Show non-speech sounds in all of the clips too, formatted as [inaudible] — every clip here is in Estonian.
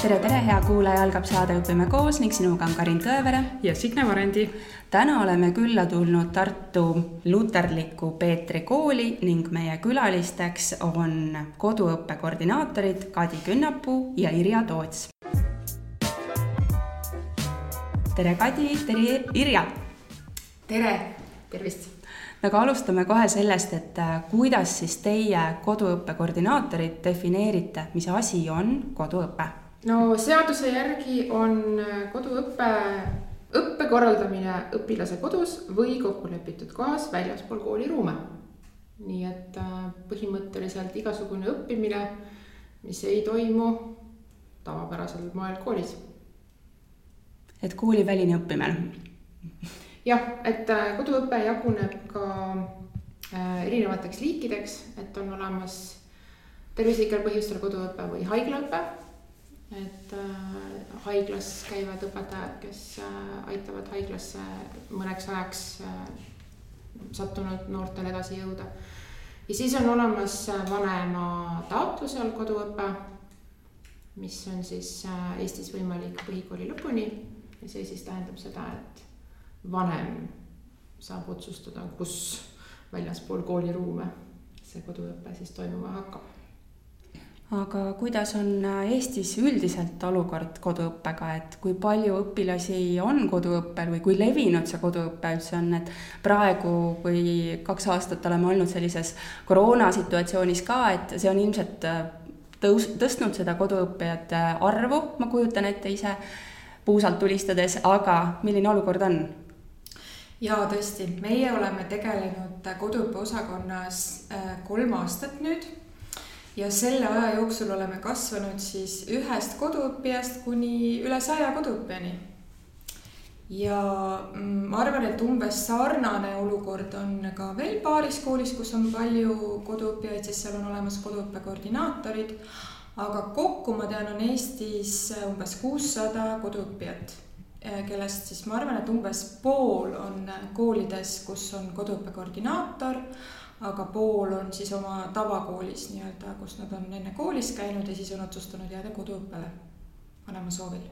tere, tere, hea kuulaja, algab saade Õpime koos ning sinuga on Karin Tõevere ja Signe Varendi. täna oleme külla tulnud Tartu luterliku Peetri kooli ning meie külalisteks on koduõppe koordinaatorid Kadi Künnapuu ja Irja Toots. tere, Kadi, tere, Irja. tere, tervist aga alustame kohe sellest, et äh, kuidas siis teie koduõppe koordinaatorid defineerite, mis asi on koduõpe? no seaduse järgi on äh, koduõpe õppe korraldamine õpilase kodus või kokkulepitud kohas väljaspool kooliruume. nii et äh, põhimõtteliselt igasugune õppimine, mis ei toimu tavapärasel moel koolis. et kooliväline õppimine? Jah, et äh, koduõpe jaguneb ka erinevateks liikideks, et on olemas tervislikel põhjustel koduõpe või haiglaõpe et äh, haiglas käivad õpetajad, kes äh, aitavad haiglasse mõneks ajaks äh, sattunud noortel edasi jõuda. ja siis on olemas äh, vanema taotlusel koduõpe, mis on siis äh, Eestis võimalik põhikooli lõpuni ja see siis tähendab seda, et vanem saab otsustada, kus väljaspool kooliruume see koduõpe siis toimuma hakkab aga kuidas on äh, Eestis üldiselt olukord koduõppega, et kui palju õpilasi on koduõppel või kui levinud see koduõpe üldse on, et praegu, kui kaks aastat oleme olnud sellises koroonasituatsioonis ka, et see on ilmselt äh, tõus-, tõstnud seda koduõppijate arvu, ma kujutan ette ise puusalt tulistades, aga milline olukord on? Jaa, tõesti, meie oleme tegelenud koduõppe osakonnas äh, kolm aastat nüüd ja selle aja jooksul oleme kasvanud siis ühest koduõppijast kuni üle saja koduõppijani. ja mm, ma arvan, et umbes sarnane olukord on ka veel paaris koolis, kus on palju koduõppijaid, sest seal on olemas koduõppe koordinaatorid. aga kokku ma tean, on Eestis umbes kuussada koduõppijat, kellest siis ma arvan, et umbes pool on koolides, kus on koduõppe koordinaator aga pool on siis oma tavakoolis nii-öelda, kus nad on enne koolis käinud ja siis on otsustanud jääda koduõppele vanema soovil.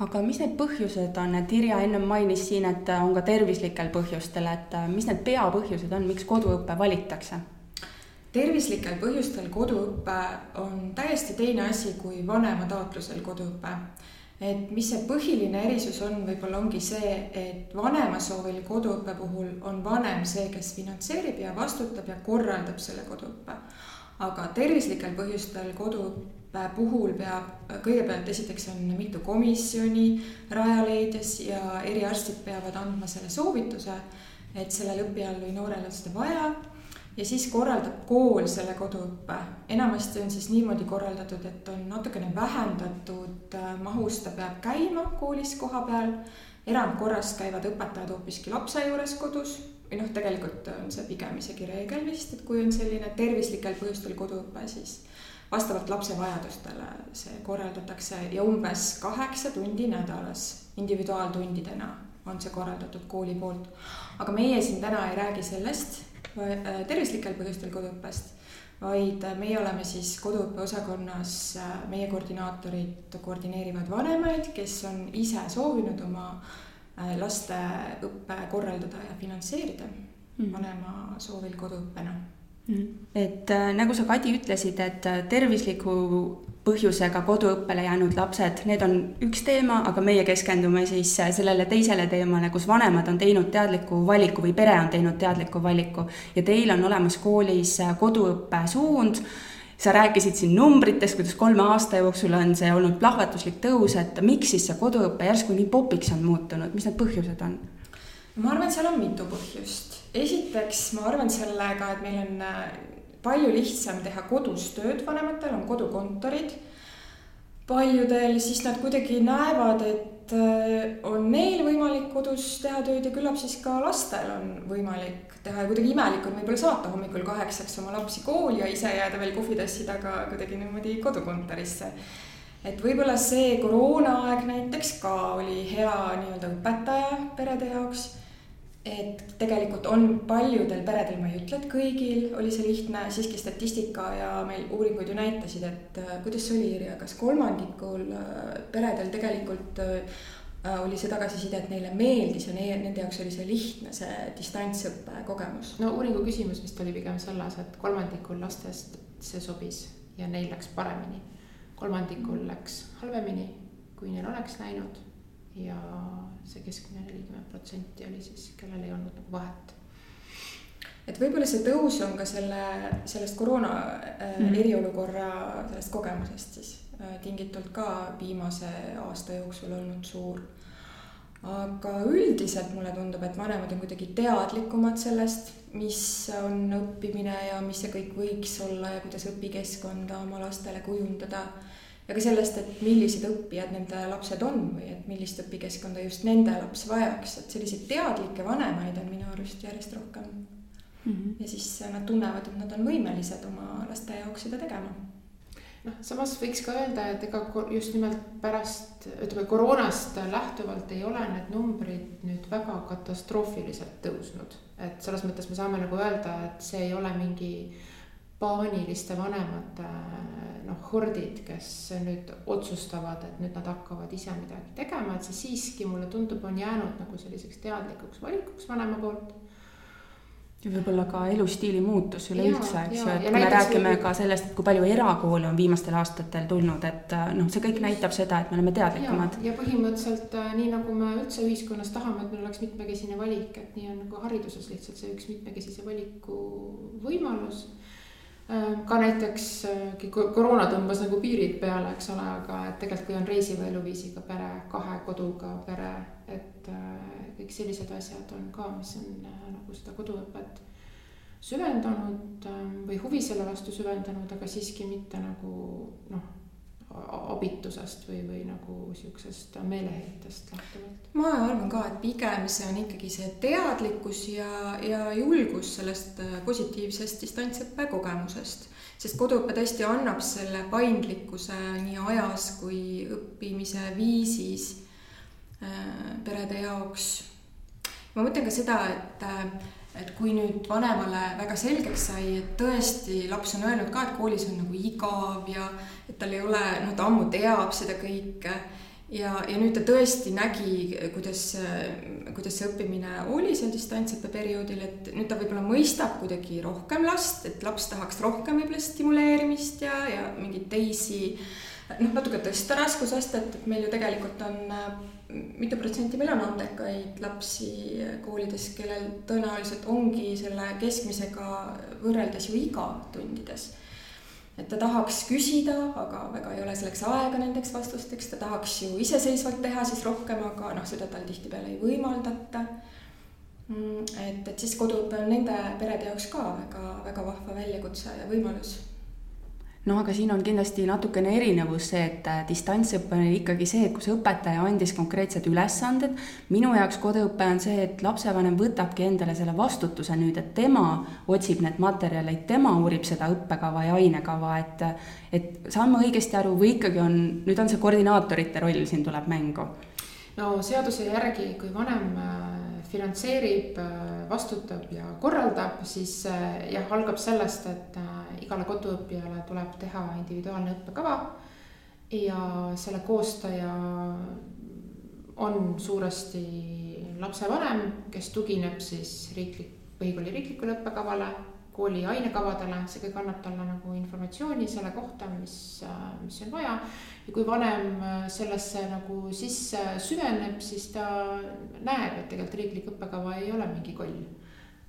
aga mis need põhjused on, et Irja ennem mainis siin, et on ka tervislikel põhjustel, et mis need peapõhjused on, miks koduõpe valitakse? tervislikel põhjustel koduõpe on täiesti teine asi kui vanema taotlusel koduõpe et mis see põhiline erisus on, võib-olla ongi see, et vanema soovil koduõppe puhul on vanem see, kes finantseerib ja vastutab ja korraldab selle koduõppe. aga tervislikel põhjustel koduõppe puhul peab, kõigepealt esiteks on mitu komisjoni Rajaleidjas ja eriarstid peavad andma selle soovituse, et sellel õppijal või noorel on seda vaja ja siis korraldab kool selle koduõppe. enamasti on siis niimoodi korraldatud, et on natukene vähendatud äh, mahus, ta peab käima koolis kohapeal. erandkorras käivad õpetajad hoopiski lapse juures kodus või noh, tegelikult on see pigem isegi reegel vist, et kui on selline tervislikel põhjustel koduõpe, siis vastavalt lapse vajadustele see korraldatakse ja umbes kaheksa tundi nädalas individuaaltundidena on see korraldatud kooli poolt. aga meie siin täna ei räägi sellest tervislikel põhjustel koduõppest, vaid äh, meie oleme siis koduõppe osakonnas, äh, meie koordinaatorid koordineerivad vanemaid, kes on ise soovinud oma laste õppe korraldada ja finantseerida mm. vanema soovil koduõppena mm.. et nagu sa, Kadi, ütlesid, et tervisliku põhjusega koduõppele jäänud lapsed, need on üks teema, aga meie keskendume siis sellele teisele teemale, kus vanemad on teinud teadliku valiku või pere on teinud teadliku valiku ja teil on olemas koolis koduõppe suund sa rääkisid siin numbritest, kuidas kolme aasta jooksul on see olnud plahvatuslik tõus, et miks siis see koduõpe järsku nii popiks on muutunud, mis need põhjused on? ma arvan, seal on mitu põhjust. esiteks ma arvan sellega, et meil on palju lihtsam teha kodus tööd, vanematel on kodukontorid. paljudel siis nad kuidagi näevad, et äh, on neil võimalik kodus teha tööd ja küllap siis ka lastel on võimalik teha ja kuidagi imelik on võib-olla saata hommikul kaheksaks oma lapsi kooli ja ise jääda veel kohvitassi taga kuidagi niimoodi kodukontorisse et võib-olla see koroonaaeg näiteks ka oli hea nii-öelda õpetaja perede jaoks et tegelikult on paljudel peredel, ma ei ütle, et kõigil oli see lihtne, siiski statistika ja meil uuringud ju näitasid, et äh, kuidas see oli, Irja, kas kolmandikul äh, peredel tegelikult äh, oli see tagasiside, et neile meeldis ja nende jaoks oli see lihtne, see distantsõppe kogemus? no uuringu küsimus vist oli pigem selles, et kolmandikul lastest see sobis ja neil läks paremini. kolmandikul läks halvemini, kui neil oleks läinud ja see keskmine nelikümmend protsenti oli siis, kellel ei olnud nagu vahet. et võib-olla see tõus on ka selle, sellest koroona äh, mm. eriolukorra sellest kogemusest siis äh, tingitult ka viimase aasta jooksul olnud suur. aga üldiselt mulle tundub, et vanemad on kuidagi teadlikumad sellest, mis on õppimine ja mis see kõik võiks olla ja kuidas õpikeskkonda oma lastele kujundada ja ka sellest, et millised õppijad nende lapsed on või et millist õpikeskkonda just nende laps vajaks, et selliseid teadlikke vanemaid on minu arust järjest rohkem mm. -hmm. ja siis nad tunnevad, et nad on võimelised oma laste jaoks seda tegema noh, samas võiks ka öelda, et ega just nimelt pärast, ütleme koroonast lähtuvalt ei ole need numbrid nüüd väga katastroofiliselt tõusnud. et selles mõttes me saame nagu öelda, et see ei ole mingi paaniliste vanemate noh, hordid, kes nüüd otsustavad, et nüüd nad hakkavad ise midagi tegema, et see siiski mulle tundub, on jäänud nagu selliseks teadlikuks valikuks vanema poolt. Ja võib-olla ka elustiili muutus üleüldse, eks ju, et kui me räägime või... ka sellest, et kui palju erakoole on viimastel aastatel tulnud, et noh, see kõik näitab seda, et me oleme teadlikumad. ja põhimõtteliselt äh, nii nagu me üldse ühiskonnas tahame, et meil oleks mitmekesine valik, et nii on nagu hariduses lihtsalt see üks mitmekesise valiku võimalus ka näiteks äh, koroona tõmbas nagu piirid peale, eks ole, aga et tegelikult kui on reisiva eluviisiga pere, kahe koduga pere, et äh, kõik sellised asjad on ka, mis on nagu seda koduõpet süvendanud või huvi selle vastu süvendanud, aga siiski mitte nagu noh abitusest või, või nagu siuksest meeleheitest lähtuvalt? ma arvan ka, et pigem see on ikkagi see teadlikkus ja, ja julgus sellest äh, positiivsest distantsõppe kogemusest. sest koduõpe tõesti annab selle paindlikkuse nii ajas kui õppimise viisis äh, perede jaoks. ma mõtlen ka seda, et äh, et kui nüüd vanemale väga selgeks sai, et tõesti laps on öelnud ka, et koolis on nagu igav ja et tal ei ole, noh, ta ammu teab seda kõike ja, ja nüüd ta tõesti nägi, kuidas, kuidas see õppimine oli seal distantsõppe perioodil, et nüüd ta võib-olla mõistab kuidagi rohkem last, et laps tahaks rohkem võib-olla stimuleerimist ja, ja mingeid teisi noh, natuke tõsta raskusastet, et meil ju tegelikult on mitu protsenti meil on andekaid lapsi koolides, kellel tõenäoliselt ongi selle keskmisega võrreldes ju iga tundides. Et ta tahaks küsida, aga väga ei ole selleks aega nendeks vastusteks, ta tahaks ju iseseisvalt teha siis rohkem, aga noh, seda tal tihtipeale ei võimaldata. Mm, et, et siis koduõpe on nende perede jaoks ka väga, väga vahva väljakutse ja võimalus no aga siin on kindlasti natukene erinevus see, et äh, distantsõpe on ikkagi see, et kus õpetaja andis konkreetsed ülesanded. minu jaoks koduõpe on see, et lapsevanem võtabki endale selle vastutuse nüüd, et tema otsib need materjalid, tema uurib seda õppekava ja ainekava, et et saan ma õigesti aru või ikkagi on, nüüd on see koordinaatorite roll siin tuleb mängu? No seaduse järgi, kui vanem äh, finantseerib, vastutab ja korraldab, siis äh, jah, algab sellest, et äh, igale koduõppijale tuleb teha individuaalne õppekava. ja selle koostaja on suuresti lapsevanem, kes tugineb siis riiklik, põhikooli riiklikule õppekavale kooli ainekavadele, see kõik annab talle nagu informatsiooni selle kohta, mis, mis on vaja. Ja kui vanem sellesse nagu sisse süveneb, siis ta näeb, et tegelikult riiklik õppekava ei ole mingi koll.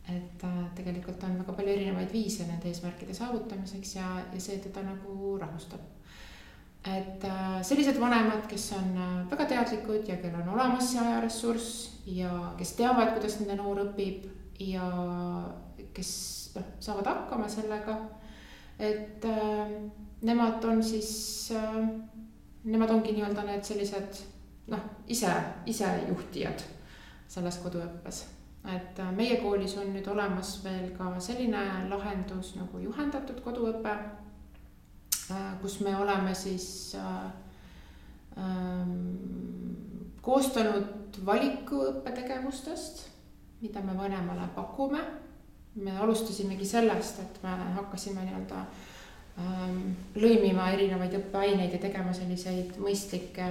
et äh, tegelikult on väga palju erinevaid viise nende eesmärkide saavutamiseks ja, ja see teda nagu rahustab et äh, sellised vanemad, kes on äh, väga teadlikud ja kellel on olemas see ajaressurss ja kes teavad, kuidas nende noor õpib ja kes noh, saavad hakkama sellega. et äh, nemad on siis äh,, nemad ongi nii-öelda need sellised noh, ise, isejuhtijad selles koduõppes. et äh, meie koolis on nüüd olemas veel ka selline lahendus nagu juhendatud koduõpe äh,, kus me oleme siis äh, äh, koostanud valikuõppetegevustest mida me vanemale pakume. me alustasimegi sellest, et me hakkasime nii-öelda ähm, lõimima erinevaid õppeaineid ja tegema selliseid mõistlikke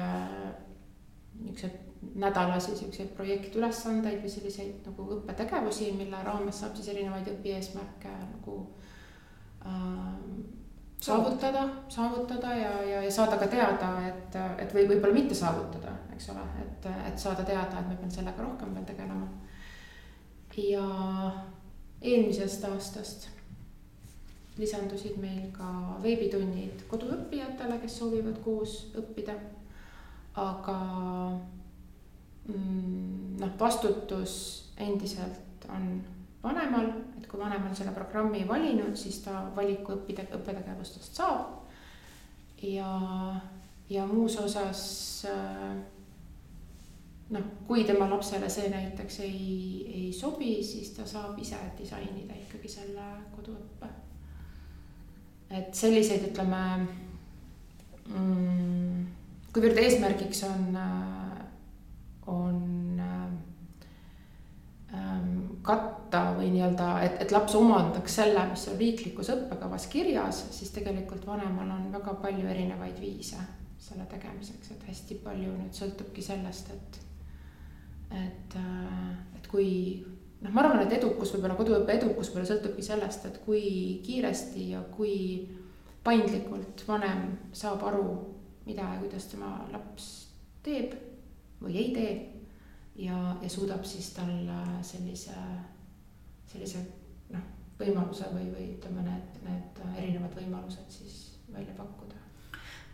niisuguseid nädalasi siukseid projektülesandeid või selliseid nagu õppetegevusi, mille raames saab siis erinevaid õpieesmärke nagu äh, saavutada, saavutada ja, ja, ja saada ka teada, et, et või võib-olla mitte saavutada, eks ole, et, et saada teada, et ma pean sellega rohkem veel tegelema. ja eelmisest aastast lisandusid meil ka veebitunnid koduõppijatele, kes soovivad koos õppida. aga mm, noh, vastutus endiselt on vanemal, et kui vanem on selle programmi valinud, siis ta valiku õppide, õppetegevustest saab. ja, ja muus osas äh, noh, kui tema lapsele see näiteks ei, ei sobi, siis ta saab ise disainida ikkagi selle koduõppe. Et selliseid, ütleme mm,, kuivõrd eesmärgiks on, äh, on Ähm, katta või nii-öelda, et, et laps omandaks selle, mis on riiklikus õppekavas kirjas, siis tegelikult vanemal on väga palju erinevaid viise selle tegemiseks, et hästi palju nüüd sõltubki sellest, et, et, äh, et kui noh, ma arvan, et edukus, võib-olla koduõppe edukus võib-olla sõltubki sellest, et kui kiiresti ja kui paindlikult vanem saab aru, mida ja kuidas tema laps teeb või ei tee ja, ja suudab siis talle sellise, sellise noh, võimaluse või, või ütleme, need, need erinevad võimalused siis välja pakkuda.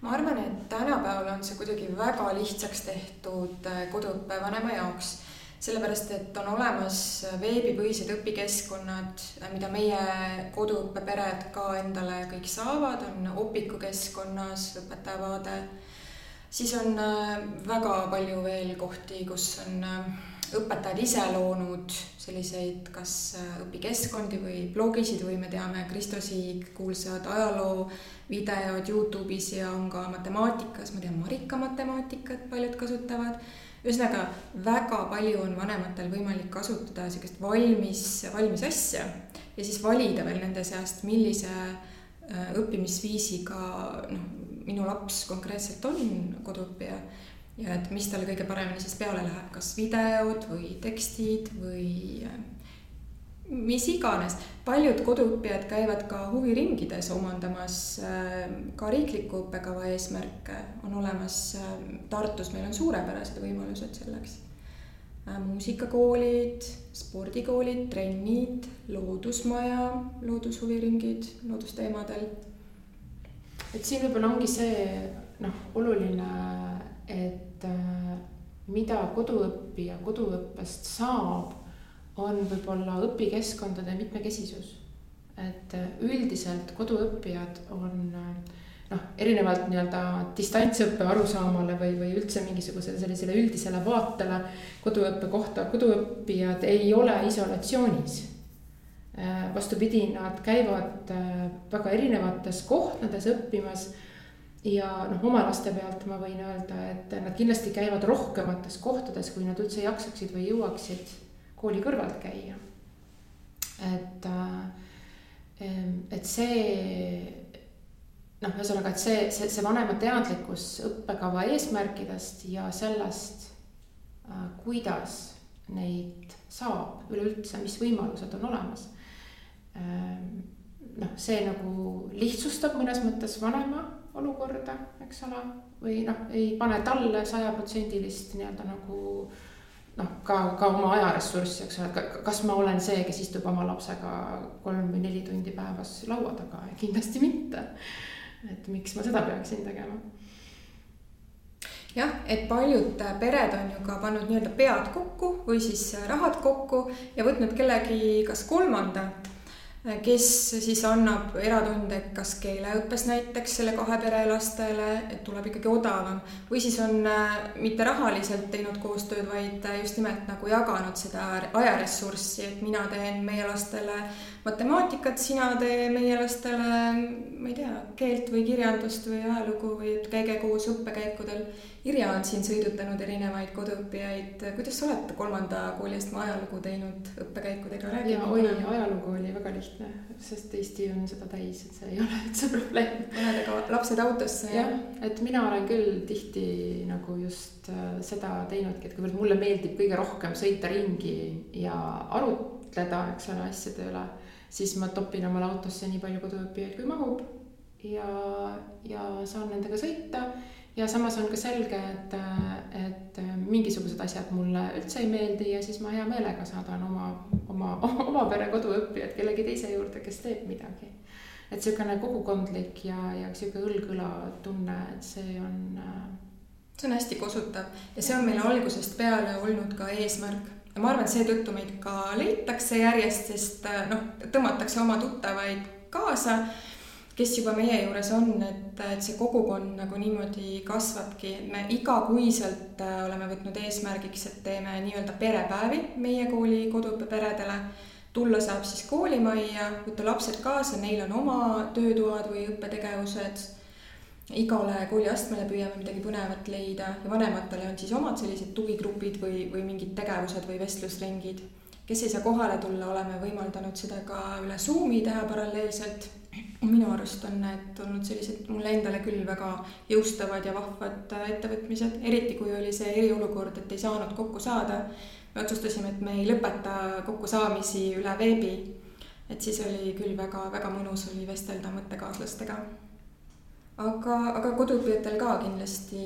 Ma arvan, et tänapäeval on see kuidagi väga lihtsaks tehtud äh, koduõppevanema jaoks, sellepärast et on olemas veebipõhised õpikeskkonnad, mida meie koduõppepered ka endale kõik saavad, on Opiku keskkonnas õpetaja vaade siis on äh, väga palju veel kohti, kus on äh, õpetajad ise loonud selliseid kas äh, õpikeskkondi või blogisid või me teame Kristo Siig, kuulsad ajaloovideod Youtube'is ja on ka matemaatikas, ma tean Marika matemaatikat paljud kasutavad. Ühesõnaga väga palju on vanematel võimalik kasutada sihukest valmis, valmis asja ja siis valida veel nende seast, millise õppimisviisiga noh, minu laps konkreetselt on koduõppija ja et mis talle kõige paremini siis peale läheb, kas videod või tekstid või äh, mis iganes. paljud koduõppijad käivad ka huviringides omandamas äh, ka riikliku õppekava eesmärke, on olemas äh, Tartus, meil on suurepärased võimalused selleks. muusikakoolid, spordikoolid, trennid, loodusmaja, loodushuviringid loodusteemadel et siin võib-olla ongi see noh, oluline, et äh, mida koduõppija koduõppest saab, on võib-olla õpikeskkondade mitmekesisus. et äh, üldiselt koduõppijad on äh, noh, erinevalt nii-öelda distantsõppe arusaamale või, või üldse mingisugusele sellisele üldisele vaatele koduõppe kohta, koduõppijad ei ole isolatsioonis Äh, vastupidi, nad käivad väga erinevates kohtades õppimas. ja noh, oma laste pealt ma võin öelda, et nad kindlasti käivad rohkemates kohtades, kui nad üldse jaksaksid või jõuaksid kooli kõrvalt käia. et, äh, et see noh, ühesõnaga, et see, see, see vanema teadlikkus õppekava eesmärkidest ja sellest, kuidas neid saab üleüldse, mis võimalused on olemas Ehm, noh, see nagu lihtsustab mõnes mõttes vanema olukorda, eks ole, või noh, ei pane talle sajaprotsendilist nii-öelda nagu noh, ka, ka oma ajaressurssi, eks ole, kas ma olen see, kes istub oma lapsega kolm või neli tundi päevas laua taga, kindlasti mitte. et miks ma seda peaksin tegema jah, et paljud pered on ju ka pannud nii-öelda pead kokku või siis rahad kokku ja võtnud kellegi kas kolmanda kes siis annab eratunde kas keeleõppes näiteks selle kahe pere lastele, et tuleb ikkagi odavam, või siis on äh, mitte rahaliselt teinud koostööd, vaid äh, just nimelt nagu jaganud seda ajaressurssi, et mina teen meie lastele matemaatikat, sina tee meie lastele, ma ei tea, keelt või kirjandust või ajalugu või et käige koos õppekäikudel Irja on siin sõidutanud erinevaid koduõppijaid, kuidas sa oled kolmanda kooliastme ajalugu teinud õppekäikudega? ja oi, ajalugu oli väga lihtne, sest Eesti on seda täis, et see ei [laughs] ole üldse probleem. panedega lapsed autosse ja? jah, et mina olen küll tihti nagu just äh, seda teinudki, et kuivõrd mulle meeldib kõige rohkem sõita ringi ja arutleda, eks ole, asjade üle, siis ma topin omale autosse nii palju koduõppijaid kui mahub ja, ja saan nendega sõita ja samas on ka selge, et, et mingisugused asjad mulle üldse ei meeldi ja siis ma hea meelega saadan oma, oma, oma pere koduõppijad kellegi teise juurde, kes teeb midagi. et niisugune kogukondlik ja, ja sihuke õlg-õla tunne, et see on. see on hästi kosutav ja see on meil algusest peale olnud ka eesmärk ja ma arvan, et seetõttu meid ka leitakse järjest, sest noh, tõmmatakse oma tuttavaid kaasa kes juba meie juures on, et, et see kogukond nagu niimoodi kasvabki, me igakuiselt äh, oleme võtnud eesmärgiks, et teeme nii-öelda perepäevi meie kooli koduõppeperedele. tulla saab siis koolimajja, võtta lapsed kaasa, neil on oma töötoad või õppetegevused. Igale kooliastmele püüame midagi põnevat leida ja vanematele on siis omad sellised tugigrupid või, või mingid tegevused või vestlusringid. kes ei saa kohale tulla, oleme võimaldanud seda ka üle Zoomi teha paralleelselt minu arust on need olnud sellised mulle endale küll väga jõustavad ja vahvad ettevõtmised, eriti kui oli see eriolukord, et ei saanud kokku saada. me otsustasime, et me ei lõpeta kokkusaamisi üle veebi. et siis oli küll väga-väga mõnus oli vestelda mõttekaaslastega. Aga, aga koduõppijatel ka kindlasti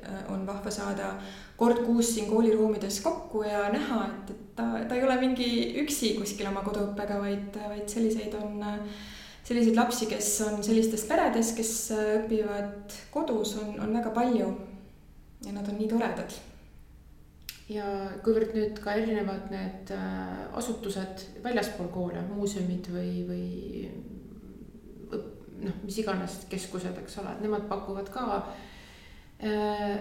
äh, on vahva saada kord kuus siin kooliruumides kokku ja näha, et, et ta, ta ei ole mingi üksi kuskil oma koduõppega, vaid, vaid selliseid on selliseid lapsi, kes on sellistes peredes, kes äh, õpivad kodus, on, on väga palju. ja nad on nii toredad. ja kuivõrd nüüd ka erinevad need äh, asutused väljaspool koole, muuseumid või, või noh, mis iganes keskused, eks ole, et nemad pakuvad ka äh,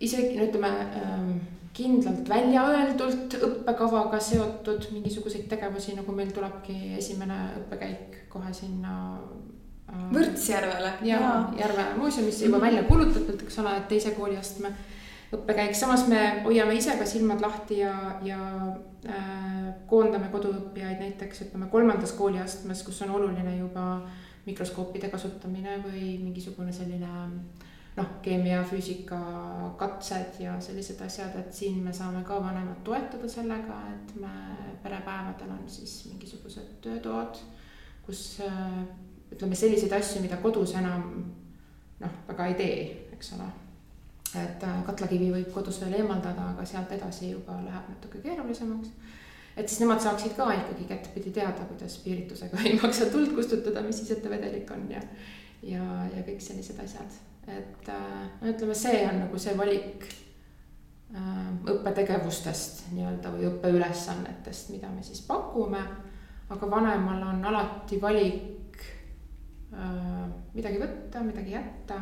isegi no ütleme äh, kindlalt välja öeldult õppekavaga seotud mingisuguseid tegevusi, nagu meil tulebki esimene õppekäik kohe sinna äh,. Võrtsjärvele. ja, ja. Järve muuseumisse juba mm -hmm. välja kuulutatud, eks ole, teise kooliastme õppekäik, samas me hoiame ise ka silmad lahti ja, ja äh, koondame koduõppijaid näiteks ütleme kolmandas kooliastmes, kus on oluline juba mikroskoopide kasutamine või mingisugune selline äh, noh, keemia, füüsika katsed ja sellised asjad, et siin me saame ka vanemat toetada sellega, et me perepäevadel on siis mingisugused töötoad, kus ütleme selliseid asju, mida kodus enam noh, väga ei tee, eks ole. et äh, katlakivi võib kodus veel eemaldada, aga sealt edasi juba läheb natuke keerulisemaks. Et siis nemad saaksid ka ikkagi kättpidi teada, kuidas piiritusega ei maksa tuld kustutada, mis siis ettevedelik on ja, ja, ja kõik sellised asjad et äh, no ütleme, see on nagu see valik äh, õppetegevustest nii-öelda või õppeülesannetest, mida me siis pakume. aga vanemal on alati valik äh, midagi võtta, midagi jätta.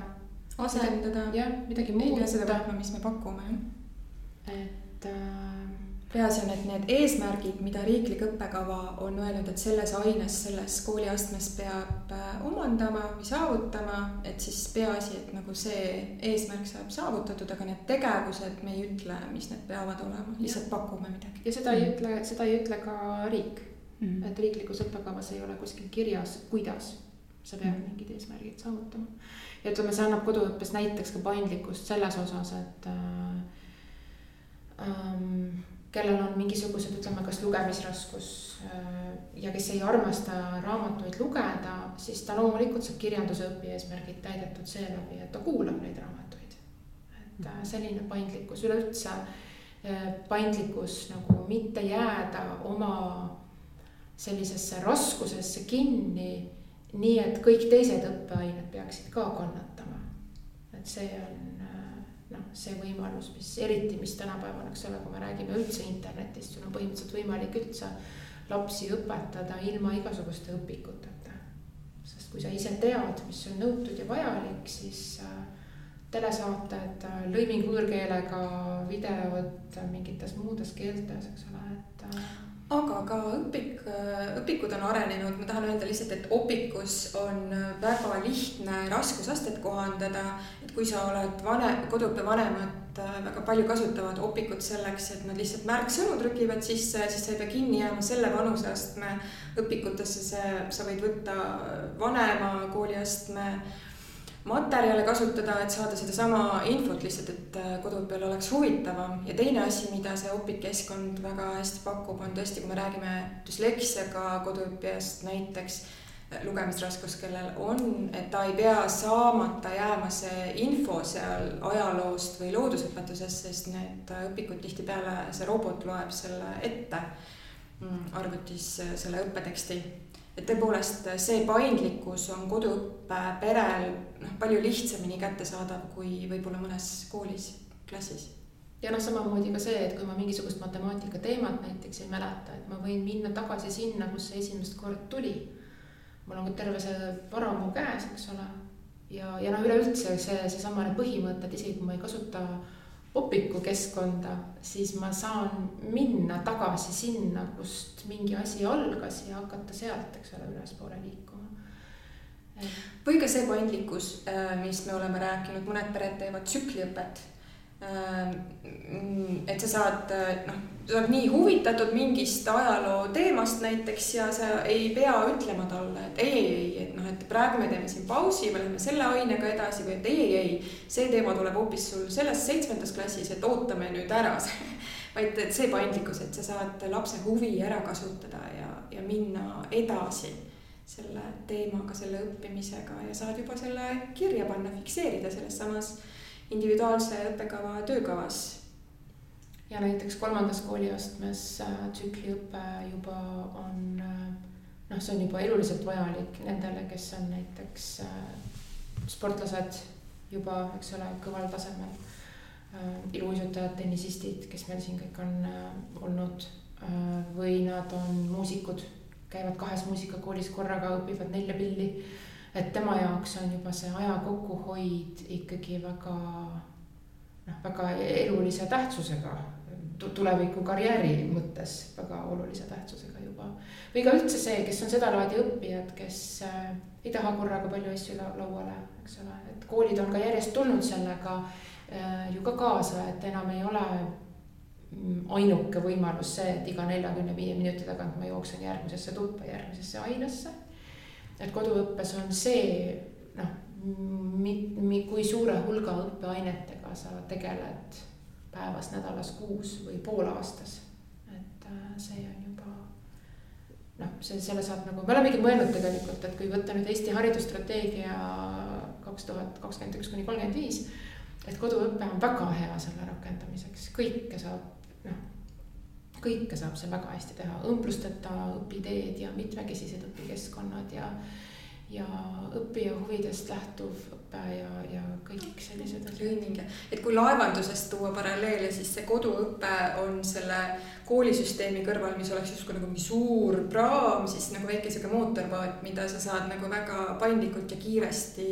asendada. jah, midagi muuta. seda võtma, mis me pakume, et äh, peaasi on, et need eesmärgid, mida riiklik õppekava on öelnud, et selles aines, selles kooliastmes peab äh, omandama või saavutama, et siis peaasi, et nagu see eesmärk saab saavutatud, aga need tegevused, me ei ütle, mis need peavad olema, lihtsalt pakume midagi. ja seda ei mm. ütle, seda ei ütle ka riik mm. -hmm. et riiklikus õppekavas ei ole kuskil kirjas, kuidas sa pead mm -hmm. mingid eesmärgid saavutama. ja ütleme, see annab koduõppes näiteks ka paindlikkust selles osas, et äh, ähm, kellel on mingisugused, ütleme, kas lugemisraskus äh, ja kes ei armasta raamatuid lugeda, siis ta loomulikult saab kirjanduse õpieesmärgid täidetud seeläbi, et ta kuulab neid raamatuid. et äh, selline paindlikkus üleüldse, äh, paindlikkus nagu mitte jääda oma sellisesse raskusesse kinni, nii et kõik teised õppeained peaksid ka kannatama. et see on see võimalus, mis eriti, mis tänapäeval, eks ole, kui me räägime üldse internetist, sul on põhimõtteliselt võimalik üldse lapsi õpetada ilma igasuguste õpikuteta. sest kui sa ise tead, mis on nõutud ja vajalik, siis äh, telesaated, äh, lõiming võõrkeelega, videod mingites muudes keeltes, eks ole, et. Aga ka õpik, õpikud on arenenud, ma tahan öelda lihtsalt, et opikus on väga lihtne raskusastet kohandada, et kui sa oled vanem, koduõppevanemad äh, väga palju kasutavad opikut selleks, et nad lihtsalt märksõnu trükivad sisse, siis sa ei pea kinni jääma selle vanuseastme õpikutesse, see, sa võid võtta vanema kooliastme materjale kasutada, et saada sedasama infot lihtsalt, et äh, koduõppel oleks huvitavam. Ja teine asi, mida see Opiq keskkond väga hästi pakub, on tõesti, kui me räägime düsleksiaga koduõppijast näiteks, äh, lugemisraskus, kellel on, et ta ei pea saamata jääma see info seal ajaloost või loodusõpetusest, sest need äh, õpikud tihtipeale, see robot loeb selle ette mm, arvutis selle õppeteksti et tõepoolest see paindlikkus on koduõppe perel noh, palju lihtsamini kättesaadav kui võib-olla mõnes koolis, klassis. ja noh, samamoodi ka see, et kui ma mingisugust matemaatika teemat näiteks ei mäleta, et ma võin minna tagasi sinna, kus see esimest korda tuli. mul on terve see varamu käes, eks ole. ja, ja noh, üleüldse see, seesamane põhimõte, et isegi kui ma ei kasuta opiku keskkonda, siis ma saan minna tagasi sinna, kust mingi asi algas ja hakata sealt, eks ole, ülespoole liikuma. või ka see paindlikkus, äh, mis me oleme rääkinud, mõned pered teevad tsükliõpet Äh, et sa saad, äh, noh, sa oled nii huvitatud mingist ajaloo teemast näiteks ja sa ei pea ütlema talle, et ei, ei, ei, et noh, et praegu me teeme siin pausi, me läheme selle ainega edasi või et ei, ei, ei. see teema tuleb hoopis sul selles seitsmendas klassis, et ootame nüüd ära [laughs] vaid et see paindlikkus, et sa saad lapse huvi ära kasutada ja, ja minna edasi selle teemaga, selle õppimisega ja saad juba selle kirja panna, fikseerida selles samas individuaalse õppekava töökavas. Ja näiteks kolmandas kooliastmes äh, tsükliõpe juba on äh, noh, see on juba eluliselt vajalik nendele, kes on näiteks äh, sportlased juba, eks ole, kõval tasemel. iluuisutajad, tennisistid, kes meil siin kõik on olnud. Või nad on muusikud, käivad kahes muusikakoolis korraga, õpivad nelja pilli et tema jaoks on juba see aja kokkuhoid ikkagi väga noh, väga elulise tähtsusega tuleviku karjääri mõttes väga olulise tähtsusega juba. või ka üldse see, kes on sedalaadi õppijad, kes äh, ei taha korraga palju asju lauale, eks ole, et koolid on ka järjest tulnud sellega äh, ju ka kaasa, et enam ei ole mm, ainuke võimalus see, et iga neljakümne viie minuti tagant ma jooksen järgmisesse tuppa, järgmisesse ainasse et koduõppes on see noh, kui suure hulga õppeainetega sa tegeled päevas, nädalas, kuus või poolaastas. et äh, see on juba noh, see, selle saab nagu, me olemegi mõelnud tegelikult, et kui võtta nüüd Eesti haridusstrateegia kaks tuhat kakskümmend üks kuni kolmkümmend viis. et koduõpe on väga hea selle rakendamiseks, kõike saab noh kõike saab seal väga hästi teha, õmblusteta õpiteed ja mitmekesised õpikeskkonnad ja ja õppija huvidest lähtuv õpe ja, ja kõik sellised asjad. et kui laevandusest tuua paralleele, siis see koduõpe on selle koolisüsteemi kõrval, mis oleks justkui nagu mingi suur praam, siis nagu väike sihuke mootorpaat, mida sa saad nagu väga paindlikult ja kiiresti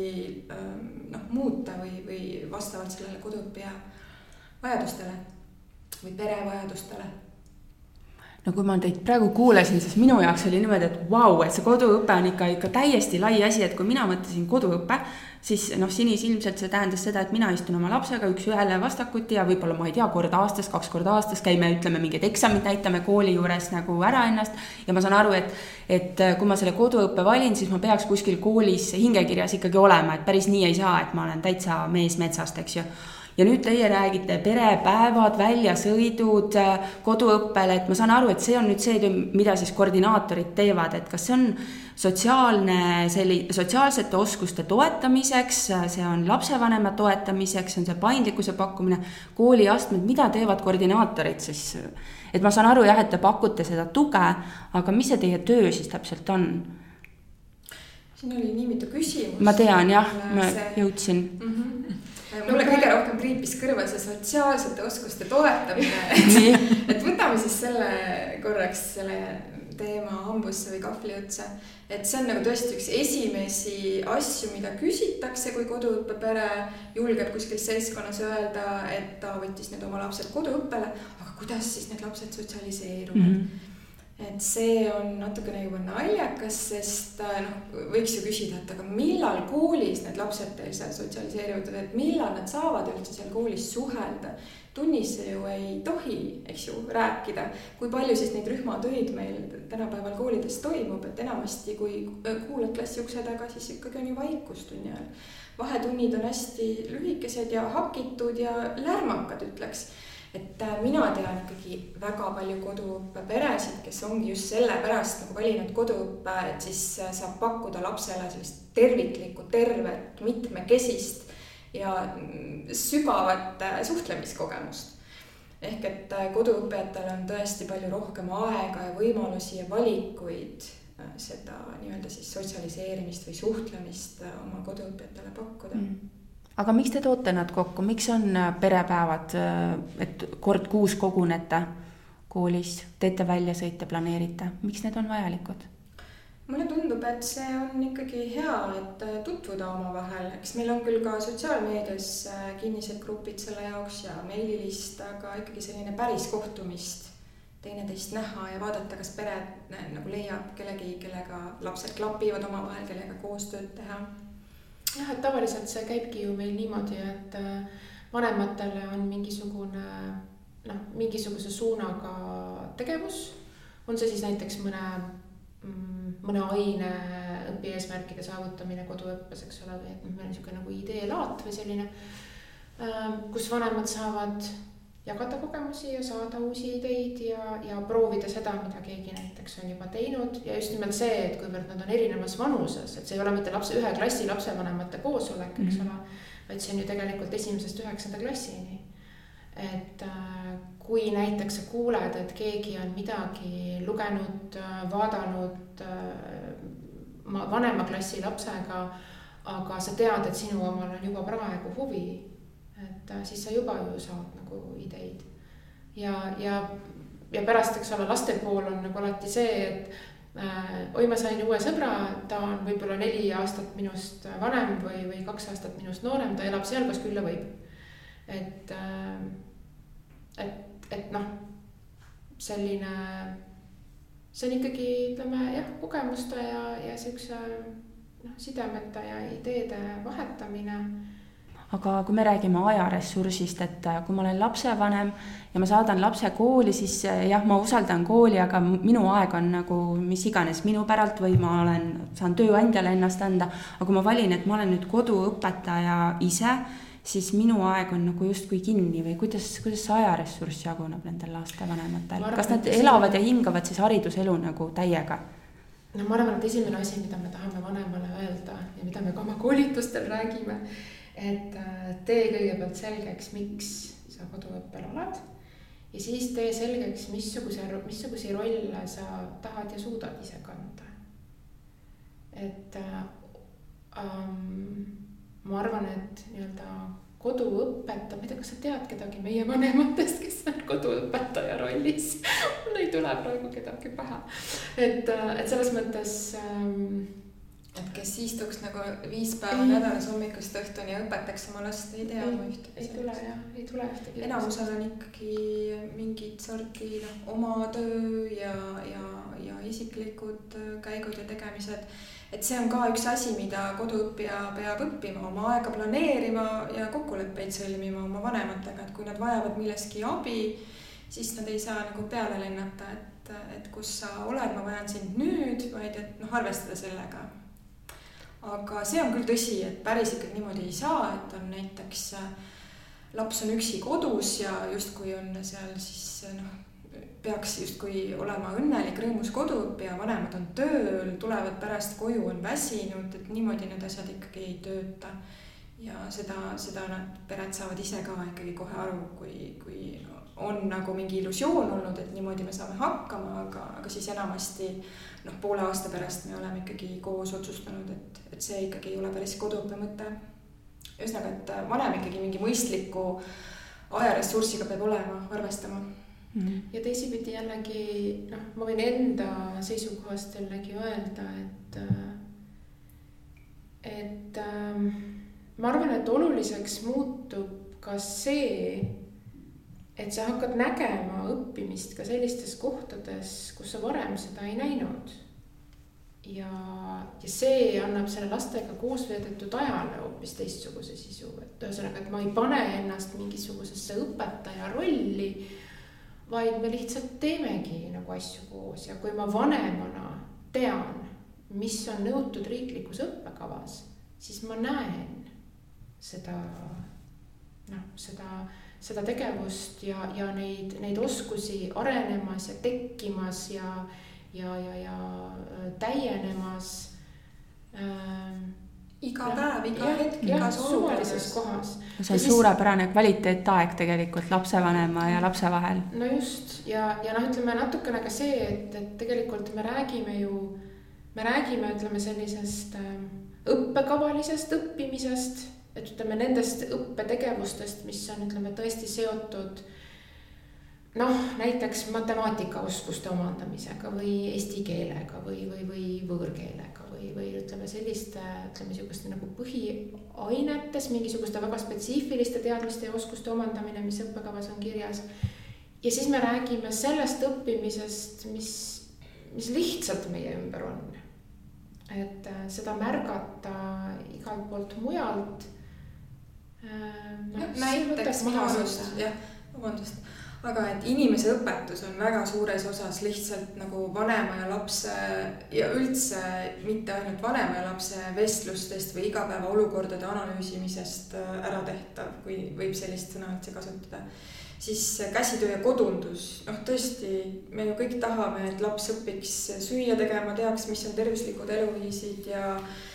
ähm, noh, muuta või, või vastavalt sellele koduõppija vajadustele või pere vajadustele no kui ma teid praegu kuulasin, siis minu jaoks oli niimoodi, et vau wow,, et see koduõpe on ikka, ikka täiesti lai asi, et kui mina mõtlesin koduõpe, siis noh, sinisilmselt see tähendas seda, et mina istun oma lapsega üks-ühele vastakuti ja võib-olla ma ei tea, kord aastas, kaks korda aastas käime, ütleme mingid eksamid, näitame kooli juures nagu ära ennast. ja ma saan aru, et, et kui ma selle koduõppe valin, siis ma peaks kuskil koolis hingekirjas ikkagi olema, et päris nii ei saa, et ma olen täitsa mees metsast, eks ju ja nüüd teie räägite perepäevad, väljasõidud äh, koduõppele, et ma saan aru, et see on nüüd see töö, mida siis koordinaatorid teevad, et kas see on sotsiaalne selli-, sotsiaalsete oskuste toetamiseks, see on lapsevanema toetamiseks, on see paindlikkuse pakkumine, kooliastmed, mida teevad koordinaatorid siis? et ma saan aru jah, et te pakute seda tuge, aga mis see teie töö siis täpselt on? siin oli nii mitu küsimust. ma tean jah, ma jõudsin mm. -hmm mulle kõige rohkem kriipis kõrva see sotsiaalsete oskuste toetamine [laughs] et võtame siis selle korraks selle teema hambusse või kahvli otsa. et see on nagu tõesti üks esimesi asju, mida küsitakse, kui koduõppepere julgeb kuskil seltskonnas öelda, et ta võttis nüüd oma lapsed koduõppele, aga kuidas siis need lapsed sotsialiseeruvad mm. -hmm et see on natukene juba naljakas, sest äh, noh, võiks ju küsida, et aga millal koolis need lapsed teil seal sotsialiseeruvad, et millal nad saavad üldse seal koolis suhelda. tunnis ju ei tohi, eks ju, rääkida, kui palju siis neid rühmatöid meil tänapäeval koolides toimub, et enamasti, kui kuulad klassi ukse taga, siis ikkagi on ju vaikus tunni ajal. vahetunnid on hästi lühikesed ja hakitud ja lärmakad, ütleks et äh, mina tean ikkagi väga palju koduõppeperesid, kes ongi just sellepärast nagu valinud koduõppe, et siis äh, saab pakkuda lapsele sellist terviklikku, tervet, mitmekesist ja mm, sügavat äh, suhtlemiskogemust. ehk et koduõpetajatel on tõesti palju rohkem aega ja võimalusi ja valikuid seda nii-öelda siis sotsialiseerimist või suhtlemist oma koduõpetajale pakkuda mm aga miks te toote nad kokku, miks on äh, perepäevad, äh, et kord kuus kogunete koolis, teete väljasõite, planeerite, miks need on vajalikud? mulle tundub, et see on ikkagi hea, et äh, tutvuda omavahel, eks meil on küll ka sotsiaalmeedias kinnised grupid selle jaoks ja meililist, aga ikkagi selline päris kohtumist, teineteist näha ja vaadata, kas pere nagu leiab kellegi, kellega lapsed klapivad omavahel, kellega koostööd teha jah, et tavaliselt see käibki ju meil niimoodi, et äh, vanematele on mingisugune noh, mingisuguse suunaga tegevus. on see siis näiteks mõne, mm, mõne aine õpieesmärkide saavutamine koduõppes, eks ole, või et noh, meil on niisugune nagu ideelaat või selline, äh, kus vanemad saavad jagada kogemusi ja saada uusi ideid ja, ja proovida seda, mida keegi näiteks on juba teinud ja just nimelt see, et kuivõrd nad on erinevas vanuses, et see ei ole mitte lapse, ühe klassi lapsevanemate koosolek, eks mm -hmm. ole. vaid see on ju tegelikult esimesest üheksanda klassini. et äh, kui näiteks sa kuuled, et keegi on midagi lugenud, vaadanud äh, vanema klassi lapsega, aga sa tead, et sinu omal on juba praegu huvi et äh, siis sa juba ju saad nagu ideid. ja, ja, ja pärast, eks ole, laste pool on nagu alati see, et äh, oi, ma sain uue sõbra, ta on võib-olla neli aastat minust vanem või, või kaks aastat minust noorem, ta elab seal, kas külla võib. et äh,, et, et noh, selline, see on ikkagi, ütleme jah, kogemuste ja, ja siukse noh, sidemete ja ideede vahetamine aga kui me räägime ajaressursist, et äh, kui ma olen lapsevanem ja ma saadan lapse kooli, siis äh, jah, ma usaldan kooli, aga minu aeg on nagu mis iganes minu päralt või ma olen, saan tööandjale ennast anda. aga kui ma valin, et ma olen nüüd koduõpetaja ise, siis minu aeg on nagu justkui kinni või kuidas, kuidas see ajaressurss jaguneb nendel lastevanematel, kas nad elavad ja hingavad siis hariduselu nagu täiega? no ma arvan, et esimene asi, mida me tahame vanemale öelda ja mida me ka oma koolitustel räägime et äh, tee kõigepealt selgeks, miks sa koduõppel oled ja siis tee selgeks, missuguse, missuguseid rolle sa tahad ja suudad ise kanda. et äh, ähm, ma arvan, et nii-öelda koduõpetaja, ma ei tea, kas sa tead kedagi meie vanematest, kes on koduõpetaja rollis [laughs] mul ei tule praegu kedagi pähe. et, äh, et selles mõttes ähm, et kes istuks nagu viis päeva nädalas hommikust õhtuni ja õpetaks oma last, ei tea ma ühtegi. ei tule jah, ei tule ühtegi. enamusel on ikkagi mingit sorti noh, oma töö ja, ja, ja isiklikud äh, käigud ja tegemised. et see on ka üks asi, mida koduõppija peab õppima, oma aega planeerima ja kokkuleppeid sõlmima oma vanematega, et kui nad vajavad milleski abi, siis nad ei saa nagu peale lennata, et, et kus sa oled, ma vajan sind nüüd, vaid et noh, arvestada sellega aga see on küll tõsi, et päris ikkagi niimoodi ei saa, et on näiteks äh, laps on üksi kodus ja justkui on seal siis äh, noh, peaks justkui olema õnnelik, rõõmus koduõppija, vanemad on tööl, tulevad pärast koju, on väsinud, et niimoodi need asjad ikkagi ei tööta. ja seda, seda nad, pered saavad ise ka ikkagi kohe aru, kui, kui on nagu mingi illusioon olnud, et niimoodi me saame hakkama, aga, aga siis enamasti noh, poole aasta pärast me oleme ikkagi koos otsustanud, et, et see ikkagi ei ole päris koduõppe mõte. ühesõnaga, et vanem ikkagi mingi mõistliku ajaressursiga peab olema, arvestama Mm -hmm. ja teisipidi jällegi noh, ma võin enda seisukohast jällegi öelda, et, et ähm, ma arvan, et oluliseks muutub ka see, et sa hakkad nägema õppimist ka sellistes kohtades, kus sa varem seda ei näinud. ja, ja see annab selle lastega koos veedetud ajale hoopis teistsuguse sisu, et ühesõnaga, et ma ei pane ennast mingisugusesse õpetaja rolli. vaid me lihtsalt teemegi nagu asju koos ja kui ma vanemana tean, mis on nõutud riiklikus õppekavas, siis ma näen seda noh, seda seda tegevust ja, ja neid, neid oskusi arenemas ja tekkimas ja, ja, ja, ja äh, täienemas ähm,. iga päev, iga hetk, igas suvalises kohas. see on suurepärane kvaliteetaeg tegelikult lapsevanema ja lapse vahel. no just ja, ja noh, ütleme natukene ka see, et, et tegelikult me räägime ju, me räägime, ütleme sellisest äh, õppekavalisest õppimisest et ütleme nendest õppetegevustest, mis on, ütleme tõesti seotud noh, näiteks matemaatikaoskuste omandamisega või eesti keelega või, või, või võõrkeelega või, või ütleme selliste, ütleme sihukeste nagu põhiainetes mingisuguste väga spetsiifiliste teadmiste ja oskuste omandamine, mis õppekavas on kirjas. ja siis me räägime sellest õppimisest, mis, mis lihtsalt meie ümber on. et äh, seda märgata igalt poolt mujalt näiteks minu arust, jah, vabandust, aga et inimese õpetus on väga suures osas lihtsalt nagu vanema ja lapse ja üldse mitte ainult vanema ja lapse vestlustest või igapäevaolukordade analüüsimisest äh, ära tehtav, kui võib sellist sõna üldse kasutada. siis käsitöö ja kodundus, noh, tõesti, me ju kõik tahame, et laps õpiks süüa tegema, teaks, mis on tervislikud eluviisid ja Mm,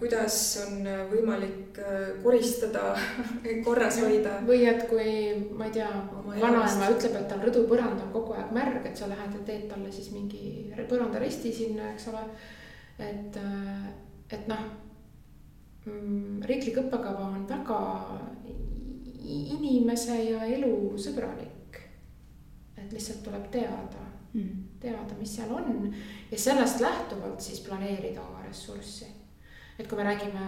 kuidas on võimalik äh, koristada, [laughs] korras hoida. või et kui, ma ei tea, vanaema ütleb, et tal rõdupõrand on kogu aeg märg, et sa lähed ja teed talle siis mingi põrandaresti sinna, eks ole. et, äh, et noh, mm, riiklik õppekava on väga inimese ja elu sõbralik. et lihtsalt tuleb teada mm., teada, mis seal on ja sellest lähtuvalt siis planeerida oma ressurssi et kui me räägime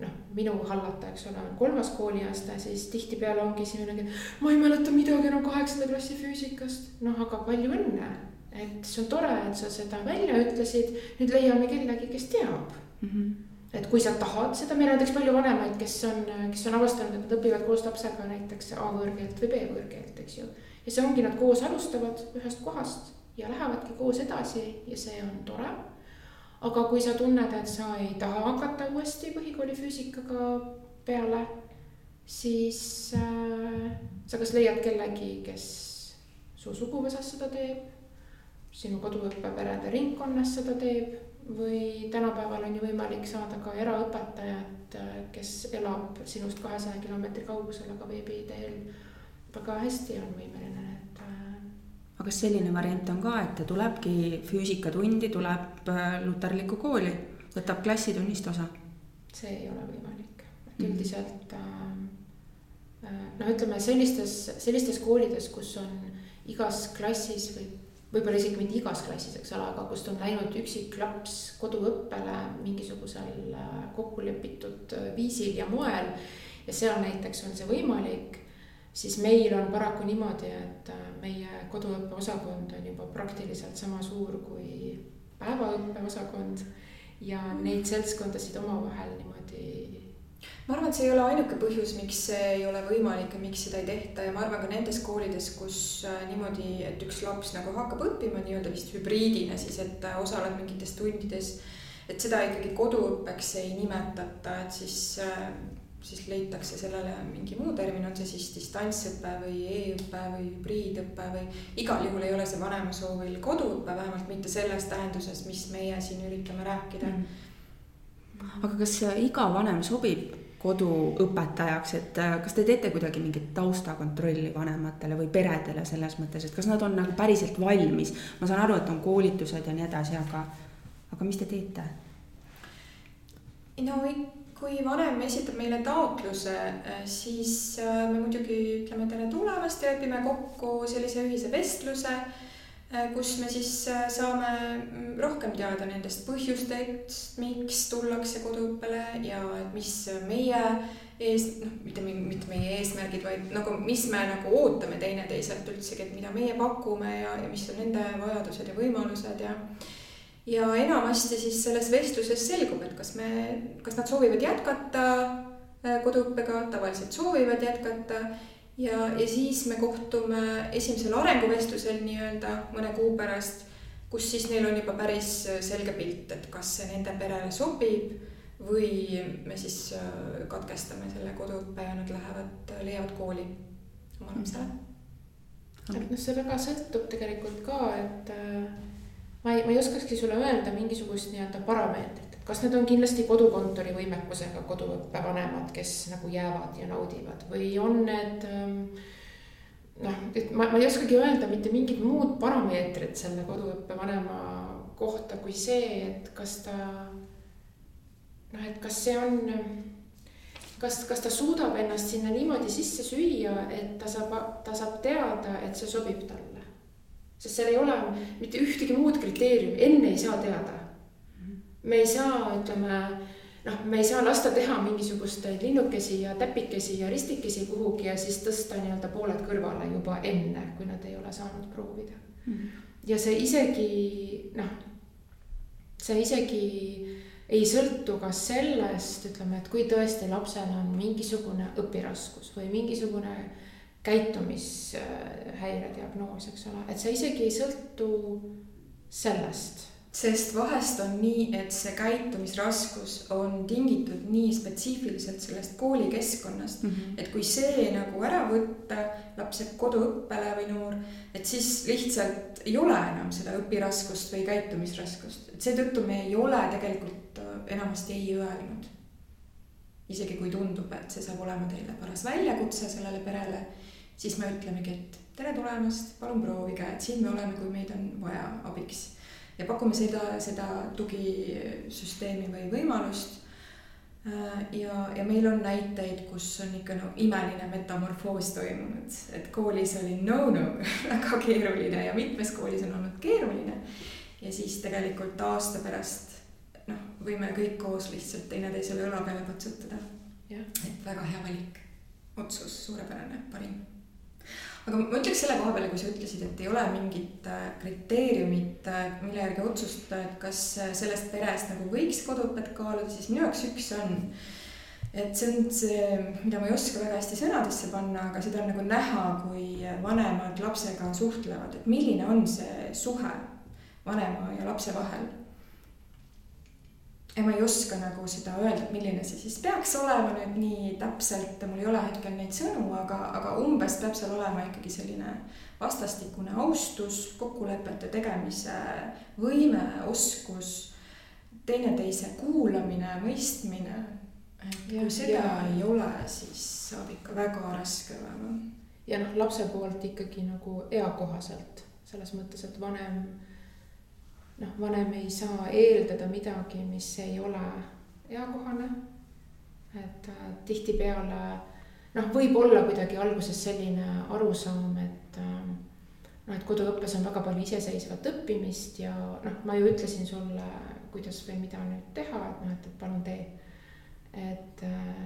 noh, minu hallata, eks ole, on kolmas kooliaste, siis tihtipeale ongi selline, ma ei mäleta midagi enam kaheksanda klassi füüsikast. noh, aga palju õnne, et see on tore, et sa seda välja ütlesid, nüüd leiame kellegi, kes teab mm. -hmm et kui sa tahad seda, meil on näiteks palju vanemaid, kes on, kes on avastanud, et nad õpivad koos lapsega näiteks A võõrkeelt või B võõrkeelt, eks ju. ja see ongi, nad koos alustavad ühest kohast ja lähevadki koos edasi ja see on tore aga kui sa tunned, et sa ei taha hakata uuesti põhikooli füüsikaga peale, siis äh, sa kas leiad kellegi, kes su suguvõsas seda teeb, sinu koduõppeperede ringkonnas seda teeb või tänapäeval on ju võimalik saada ka eraõpetajat, äh, kes elab sinust kahesaja kilomeetri kaugusel, aga veebi teel väga hästi on võimeline aga kas selline variant on ka, et ta tulebki füüsikatundi, tuleb äh, luterlikku kooli, võtab klassitunnist osa? see ei ole võimalik, et mhm. üldiselt äh, noh, ütleme sellistes, sellistes koolides, kus on igas klassis või võib-olla isegi mitte igas klassis, eks ole, aga kust on läinud üksik laps koduõppele mingisugusel äh, kokkulepitud viisil ja moel. ja seal näiteks on see võimalik siis meil on paraku niimoodi, et äh, meie koduõppeosakond on juba praktiliselt sama suur kui päevaõppeosakond ja neid seltskondasid omavahel niimoodi. ma arvan, et see ei ole ainuke põhjus, miks see ei ole võimalik ja miks seda ei tehta ja ma arvan ka nendes koolides, kus äh, niimoodi, et üks laps nagu hakkab õppima nii-öelda vist hübriidina siis, et äh, osaleb mingites tundides et seda ikkagi koduõppeks ei nimetata, et siis siis leitakse sellele mingi muu termin, on see siis distantsõpe või e-õpe või hübriidõpe või igal juhul ei ole see vanema soovil koduõpe, vähemalt mitte selles tähenduses, mis meie siin üritame rääkida mm.. aga kas iga vanem sobib koduõpetajaks, et äh, kas te teete kuidagi mingit taustakontrolli vanematele või peredele selles mõttes, et kas nad on nagu päriselt valmis? ma saan aru, et on koolitused ja nii edasi, aga, aga mis te teete? no kui vanem esitab meile taotluse, äh, siis äh, me muidugi ütleme tere tulemast ja lepime kokku sellise ühise vestluse. kus me siis saame mm, rohkem teada nendest põhjustest, miks tullakse koduõppele ja mis meie ees, noh, mitte, mitte meie eesmärgid, vaid nagu, mis me nagu ootame teineteiselt üldsegi, et mida meie pakume ja, ja mis on nende vajadused ja võimalused ja ja enamasti siis selles vestluses selgub, et kas me, kas nad soovivad jätkata äh, koduõppega, tavaliselt soovivad jätkata ja, ja siis me kohtume esimesel arenguvestlusel nii-öelda mõne kuu pärast, kus siis neil on juba päris selge pilt, et kas see nende perele sobib või me siis äh, katkestame selle koduõppe ja nad lähevad, leiavad kooli oma lapsele. noh, see väga sõltub tegelikult ka, et äh ma ei, ma ei oskakski sulle öelda mingisugust nii-öelda parameetrit, et kas need on kindlasti kodukontori võimekusega koduõppe vanemad, kes nagu jäävad ja naudivad? Või on need ähm, noh, et ma, ma ei oskagi öelda mitte mingit muud parameetrit selle koduõppe vanema kohta kui see, et kas ta noh, et kas see on, kas, kas ta suudab ennast sinna niimoodi sisse süüa, et ta saab, ta saab teada, et see sobib talle sest seal ei ole mitte ühtegi muud kriteeriumi, enne ei saa teada. me ei saa, ütleme noh, me ei saa lasta teha mingisuguseid linnukesi ja täpikesi ja ristikesi kuhugi ja siis tõsta nii-öelda pooled kõrvale juba enne, kui nad ei ole saanud proovida mm. -hmm. ja see isegi noh, see isegi ei sõltu ka sellest, ütleme, et kui tõesti lapsel on mingisugune õpiraskus või mingisugune käitumishäire diagnoos, eks ole, et see isegi ei sõltu sellest. sest vahest on nii, et see käitumisraskus on tingitud nii spetsiifiliselt sellest koolikeskkonnast mm, -hmm. et kui see nagu ära võtta, laps jääb koduõppele või noor, et siis lihtsalt ei ole enam seda õpiraskust või käitumisraskust, et seetõttu me ei ole tegelikult äh, enamasti ei öelnud isegi kui tundub, et see saab olema teile paras väljakutse sellele perele, siis me ütlemegi, et tere tulemast, palun proovige, et siin me oleme, kui meid on vaja abiks. ja pakume seda, seda tugisüsteemi või võimalust. Äh, ja, ja meil on näiteid, kus on ikka no imeline metamorfoos toimunud, et koolis oli no-no [laughs] väga keeruline ja mitmes koolis on olnud keeruline. ja siis tegelikult aasta pärast noh, võime kõik koos lihtsalt teineteisele õla peale patsutada. et väga hea valik, otsus, suurepärane, parim aga ma ütleks selle koha peale, kui sa ütlesid, et ei ole mingit äh, kriteeriumit, äh, mille järgi otsustada, et kas äh, sellest perest nagu võiks koduõpet kaaluda, siis minu jaoks üks on. et see on see, mida ma ei oska väga hästi sõnadesse panna, aga seda on nagu näha, kui vanemad lapsega suhtlevad, et milline on see suhe vanema ja lapse vahel ja ma ei oska nagu seda öelda, et milline see siis peaks olema nüüd nii täpselt, mul ei ole hetkel neid sõnu, aga, aga umbes peab seal olema ikkagi selline vastastikune austus, kokkulepete tegemise võime, oskus, teineteise kuulamine, mõistmine. kui seda ja. ei ole, siis saab ikka väga raske olema. ja noh, lapse poolt ikkagi nagu eakohaselt selles mõttes, et vanem noh, vanem ei saa eeldada midagi, mis ei ole eakohane. et äh, tihtipeale noh, võib olla kuidagi alguses selline arusaam, et äh, noh, et koduõppes on väga palju iseseisvat õppimist ja noh, ma ju ütlesin sulle, kuidas või mida nüüd teha, et noh, et, palun tee. et äh,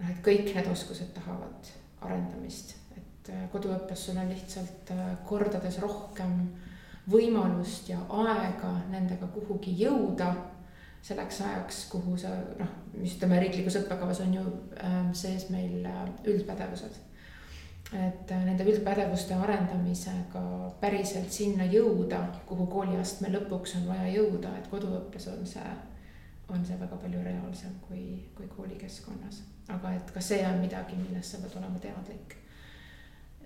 noh, et kõik need oskused tahavad arendamist, et koduõppes sul on lihtsalt kordades rohkem äh, võimalust ja aega nendega kuhugi jõuda selleks ajaks, kuhu sa noh, mis ütleme, riiklikus õppekavas on ju äh, sees meil äh, üldpädevused. et äh, nende üldpädevuste arendamisega päriselt sinna jõuda, kuhu kooliastme lõpuks on vaja jõuda, et koduõppes on see, on see väga palju reaalsem kui, kui koolikeskkonnas. aga et ka see on midagi, millest sa pead olema teadlik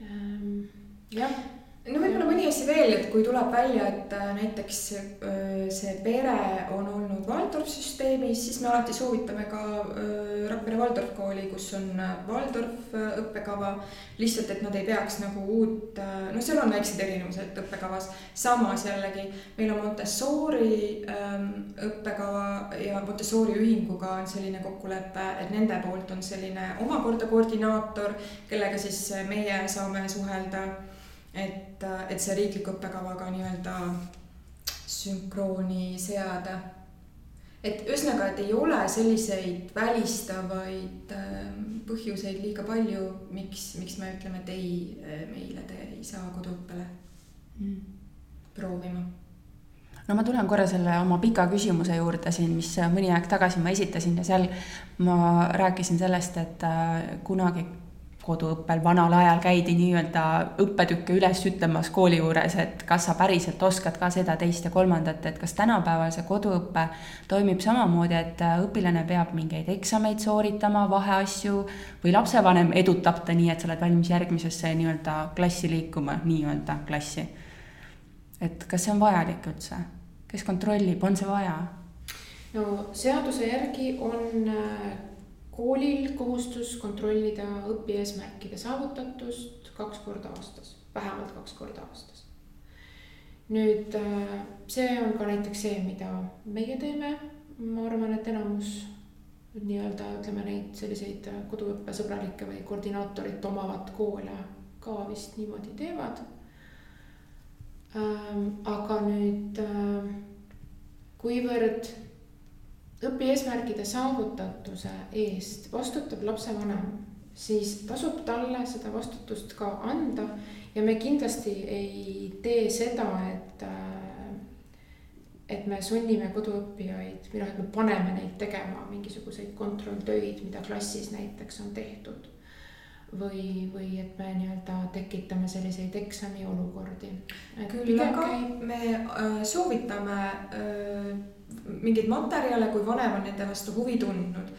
ähm,. jah no võib-olla mõni asi veel, et kui tuleb välja, et äh, näiteks äh, see pere on olnud Waldorf süsteemis, siis me alati soovitame ka äh, Rakvere Waldorf kooli, kus on Waldorf õppekava. lihtsalt, et nad ei peaks nagu uut, noh, seal on väiksed erinevused õppekavas. samas jällegi meil on Montessori ähm, õppekava ja Montessori ühinguga on selline kokkulepe, et nende poolt on selline omakorda koordinaator, kellega siis meie saame suhelda et, et see riikliku õppekavaga nii-öelda sünkrooni seada. et ühesõnaga, et ei ole selliseid välistavaid ähm, põhjuseid liiga palju, miks, miks me ütleme, et ei, meile te ei saa koduõppele mm. proovima no ma tulen korra selle oma pika küsimuse juurde siin, mis mõni aeg tagasi ma esitasin ja seal ma rääkisin sellest, et äh, kunagi koduõppel vanal ajal käidi nii-öelda õppetükke üles ütlemas kooli juures, et kas sa päriselt oskad ka seda, teist ja kolmandat, et kas tänapäeval see koduõpe toimib samamoodi, et õpilane peab mingeid eksameid sooritama, vaheasju või lapsevanem edutab ta nii, et sa oled valmis järgmisesse nii-öelda klassi liikuma, nii-öelda klassi et kas see on vajalik üldse, kes kontrollib, on see vaja? no seaduse järgi on äh, koolil kohustus kontrollida õpieesmärkide saavutatust kaks korda aastas, vähemalt kaks korda aastas. nüüd äh, see on ka näiteks see, mida meie teeme, ma arvan, et enamus nii-öelda ütleme neid selliseid koduõppesõbralikke või koordinaatorit omavad koole ka vist niimoodi teevad Ähm, aga nüüd, ähm, kuivõrd õpieesmärkide saavutatuse eest vastutab lapsevanem, siis tasub talle seda vastutust ka anda ja me kindlasti ei tee seda, et, äh, et me sunnime koduõppijaid või noh, et me paneme neid tegema mingisuguseid kontrolltöid, mida klassis näiteks on tehtud või, või et me nii-öelda tekitame selliseid eksamiolukordi. küll aga käib... me äh, soovitame äh, mingeid materjale, kui vanem on nende vastu huvi tundnud.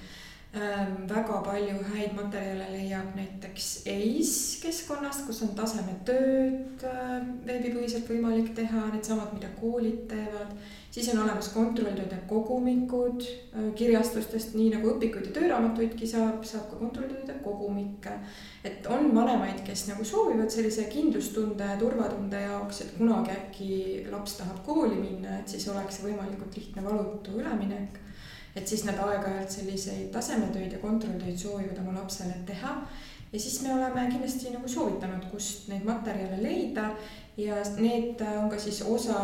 Väga palju häid materjale leiab näiteks EIS keskkonnast, kus on tasemetööd äh, veebipõhiselt võimalik teha, needsamad, mida koolid teevad siis on olemas kontrolltööde kogumikud äh, kirjastustest, nii nagu õpikuid ja tööraamatuidki saab, saab ka kontrolltööde kogumikke. et on vanemaid, kes nagu soovivad sellise kindlustunde, turvatunde jaoks, et kunagi äkki laps tahab kooli minna, et siis oleks võimalikult lihtne valutu üleminek. Et siis nad aeg-ajalt selliseid tasemetöid ja kontrolltöid soovivad oma lapsele teha ja siis me oleme kindlasti nagu soovitanud, kust neid materjale leida ja need on ka siis osa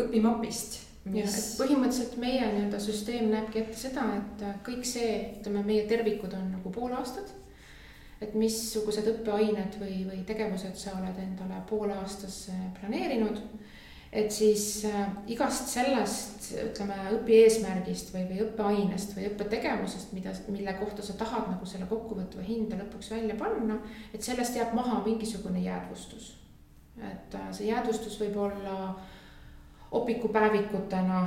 õpimapist et põhimõtteliselt meie nii-öelda süsteem näebki ette seda, et kõik see, ütleme, meie tervikud on nagu poolaastad. et missugused õppeained või, või tegevused sa oled endale poole aastas planeerinud. Et siis äh, igast sellest, ütleme, õpieesmärgist või, või õppeainest või õppetegevusest, mida, mille kohta sa tahad nagu selle kokkuvõtva hinde lõpuks välja panna, et sellest jääb maha mingisugune jäädvustus. et äh, see jäädvustus võib olla opikupäevikutena,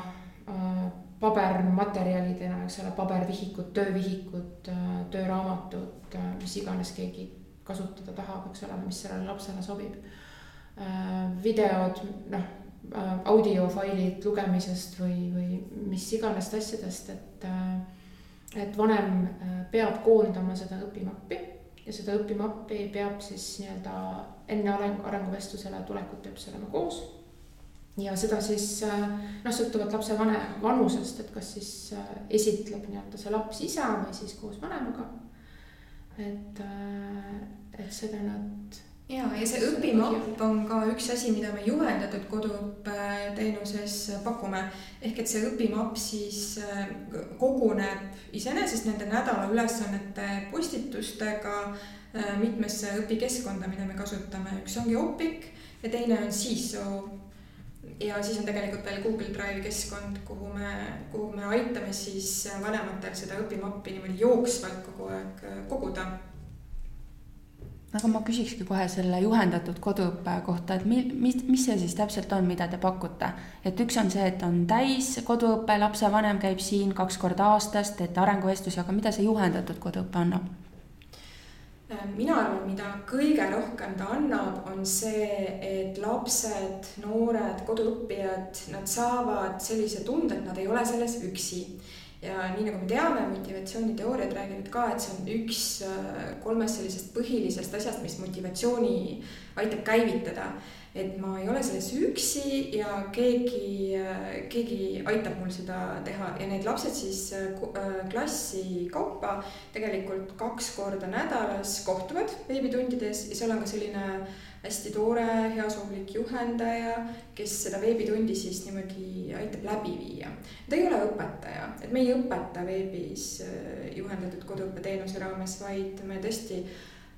äh, pabermaterjalidena, eks ole, pabervihikud, töövihikud, äh, tööraamatud, äh, mis iganes keegi kasutada tahab, eks ole, mis sellele lapsele sobib. videod, noh, audiofailid lugemisest või, või mis iganes asjadest, et, et vanem peab koondama seda õpimappi ja seda õpimappi peab siis nii-öelda enne areng, arenguvestlusele tulekut peab see olema koos ja seda siis äh, noh, sõltuvalt lapse vane vanusest, et kas siis äh, esitleb nii-öelda see laps ise või siis koos vanemaga. et, äh, et seda nad. Ja, ja see õpimapp on ka üks asi, mida me juhendatud koduõppe teenuses pakume. ehk et see õpimapp siis koguneb iseenesest nende nädala ülesannete postitustega mitmesse õpikeskkonda, mida me kasutame, üks ongi Opiq ja teine on SISO ja siis on tegelikult veel Google Drive'i keskkond, kuhu me, kuhu me aitame siis vanematel seda õpimappi niimoodi jooksvalt kogu aeg äh, koguda. Aga ma küsikski kohe selle juhendatud koduõppe kohta, et mi-, mis, mis see siis täpselt on, mida te pakute? et üks on see, et on täis koduõpe, lapsevanem käib siin kaks korda aastas, teete arenguvestlusi, aga mida see juhendatud koduõpe annab? Mina arvan, mida kõige rohkem ta annab, on see, et lapsed, noored, koduõppijad, nad saavad sellise tunde, et nad ei ole selles üksi. Ja nii nagu me teame, motivatsiooniteooriad räägivad ka, et see on üks äh, kolmest sellisest põhilisest asjast, mis motivatsiooni aitab käivitada. et ma ei ole selles üksi ja keegi, keegi aitab mul seda teha ja need lapsed siis klassi kaupa tegelikult kaks korda nädalas kohtuvad veebitundides ja seal on ka selline hästi tore, heasoovlik juhendaja, kes seda veebitundi siis niimoodi aitab läbi viia. ta ei ole õpetaja, et me ei õpeta veebis juhendatud koduõppeteenuse raames, vaid me tõesti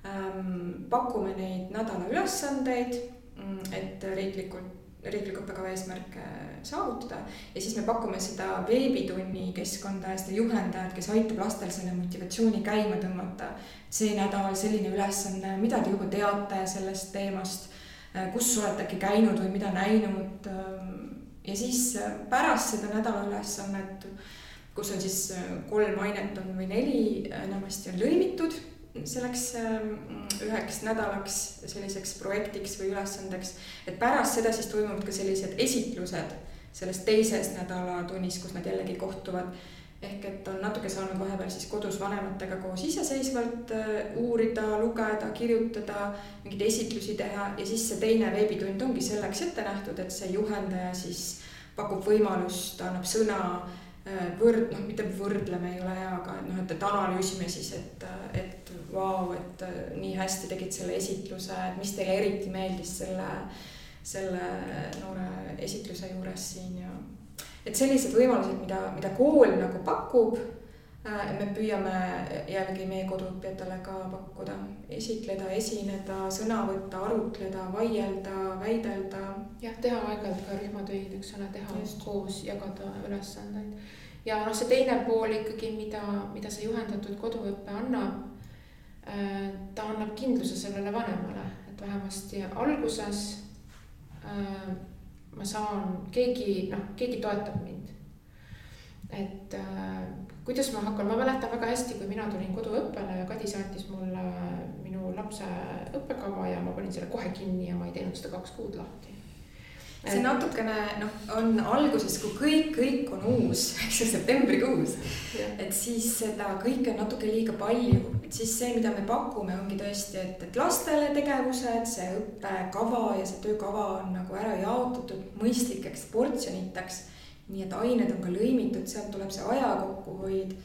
ähm, pakume neid nädala ülesandeid Mm, et riiklikult, riikliku õppekava eesmärke saavutada ja siis me pakume seda veebitunni keskkonda ja seda juhendajat, kes aitab lastel selle motivatsiooni käima tõmmata. see nädal selline ülesanne, mida te juba teate sellest teemast, äh, kus olete äkki käinud või mida näinud. Ähm, ja siis äh, pärast seda nädalaülesannet, kus on siis äh, kolm ainet on või neli, enamasti on lõimitud selleks ähm, üheks nädalaks selliseks projektiks või ülesandeks, et pärast seda siis toimuvad ka sellised esitlused selles teises nädalatunnis, kus nad jällegi kohtuvad. ehk et on natuke saanud vahepeal siis kodus vanematega koos iseseisvalt äh, uurida, lugeda, kirjutada, mingeid esitlusi teha ja siis see teine veebitund ongi selleks ette nähtud, et see juhendaja siis pakub võimalust, annab sõna äh, võrd-, noh, mitte võrdleme ei ole hea, aga noh, et, et analüüsime siis, et, et vau, et äh, nii hästi tegid selle esitluse, et mis teile eriti meeldis selle, selle noore esitluse juures siin ja et sellised võimalused, mida, mida kool nagu pakub, äh, me püüame jällegi meie koduõppijatele ka pakkuda, esitleda, esineda, sõna võtta, arutleda, vaielda, väidelda. jah, teha aeg-ajalt ka rühmatöid, eks ole, teha Just. koos, jagada ülesandeid. ja noh, see teine pool ikkagi, mida, mida see juhendatud koduõpe annab ta annab kindluse sellele vanemale, et vähemasti alguses äh, ma saan, keegi, noh, keegi toetab mind. et äh, kuidas ma hakkan, ma mäletan väga hästi, kui mina tulin koduõppele ja Kadi saatis mulle minu lapse õppekava ja ma panin selle kohe kinni ja ma ei teinud seda kaks kuud lahti see natukene noh, on alguses, kui kõik, kõik on uus, [laughs] eks ju, septembrikuus. et siis seda kõike on natuke liiga palju, et siis see, mida me pakume, ongi tõesti, et, et lastele tegevused, see õppekava ja see töökava on nagu ära jaotatud mõistlikeks portsjoniteks. nii et ained on ka lõimitud, sealt tuleb see aja kokkuhoid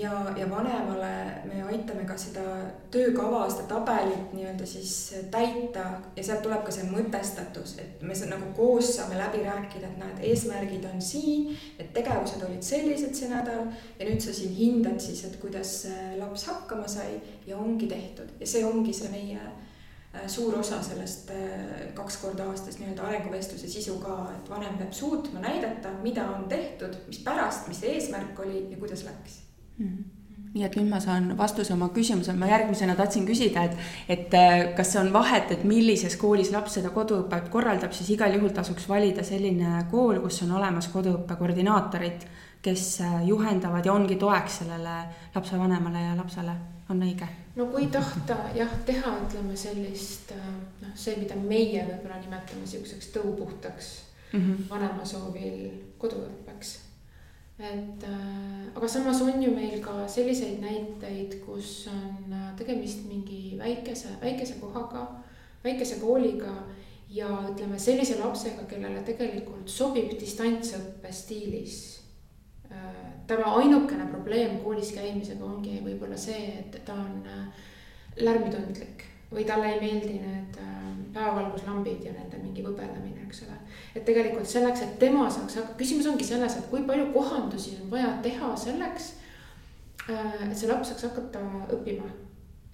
ja, ja vanemale me aitame ka seda töökava, seda tabelit nii-öelda siis täita ja sealt tuleb ka see mõtestatus, et me nagu koos saame läbi rääkida, et näed, eesmärgid on siin, et tegevused olid sellised see nädal ja nüüd sa siin hindad siis, et kuidas laps hakkama sai ja ongi tehtud ja see ongi see meie äh, suur osa sellest äh, kaks korda aastas nii-öelda arenguvestluse sisu ka, et vanem peab suutma näidata, mida on tehtud, mis pärast, mis eesmärk oli ja kuidas läks. Nii et nüüd ma saan vastuse oma küsimusele, ma järgmisena tahtsin küsida, et, et äh, kas on vahet, et millises koolis laps seda koduõpet korraldab, siis igal juhul tasuks valida selline kool, kus on olemas koduõppe koordinaatorid, kes äh, juhendavad ja ongi toeks sellele lapsevanemale ja lapsele, on õige? no kui tahta jah, teha, ütleme sellist äh, noh, see, mida meie võib-olla nimetame sihukeseks tõupuhtaks mm -hmm. vanema soovil koduõppeks et äh, aga samas on ju meil ka selliseid näiteid, kus on äh, tegemist mingi väikese, väikese kohaga, väikese kooliga ja ütleme sellise lapsega, kellele tegelikult sobib distantsõppe stiilis äh,. tema ainukene probleem koolis käimisega ongi võib-olla see, et ta on lärmitundlik või talle ei meeldi need päevavalguslambid ja nende mingi võbeldamine, eks ole. Et tegelikult selleks, et tema saaks, küsimus ongi selles, et kui palju kohandusi on vaja teha selleks, äh, et see laps saaks hakata õppima.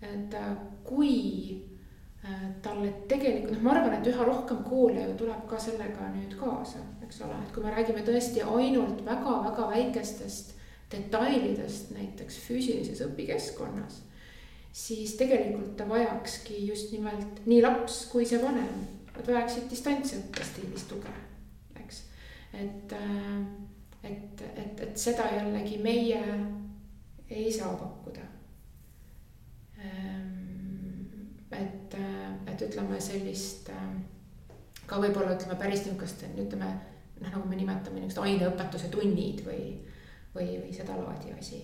et äh, kui talle tegelikult, noh, ma arvan, et üha rohkem koole ju tuleb ka sellega nüüd kaasa, eks ole, et kui me räägime tõesti ainult väga-väga väikestest detailidest näiteks füüsilises õpikeskkonnas siis tegelikult ta vajakski just nimelt nii laps kui see vanem, nad vajaksid distantsõppe stiilis tuge, eks. et, äh, et, et, et seda jällegi meie ei saa pakkuda. Ähm, et, äh, et ütleme sellist äh, ka võib-olla ütleme päris niisugust, ütleme noh, nagu me nimetame niisugust aineõpetuse tunnid või, või, või sedalaadi asi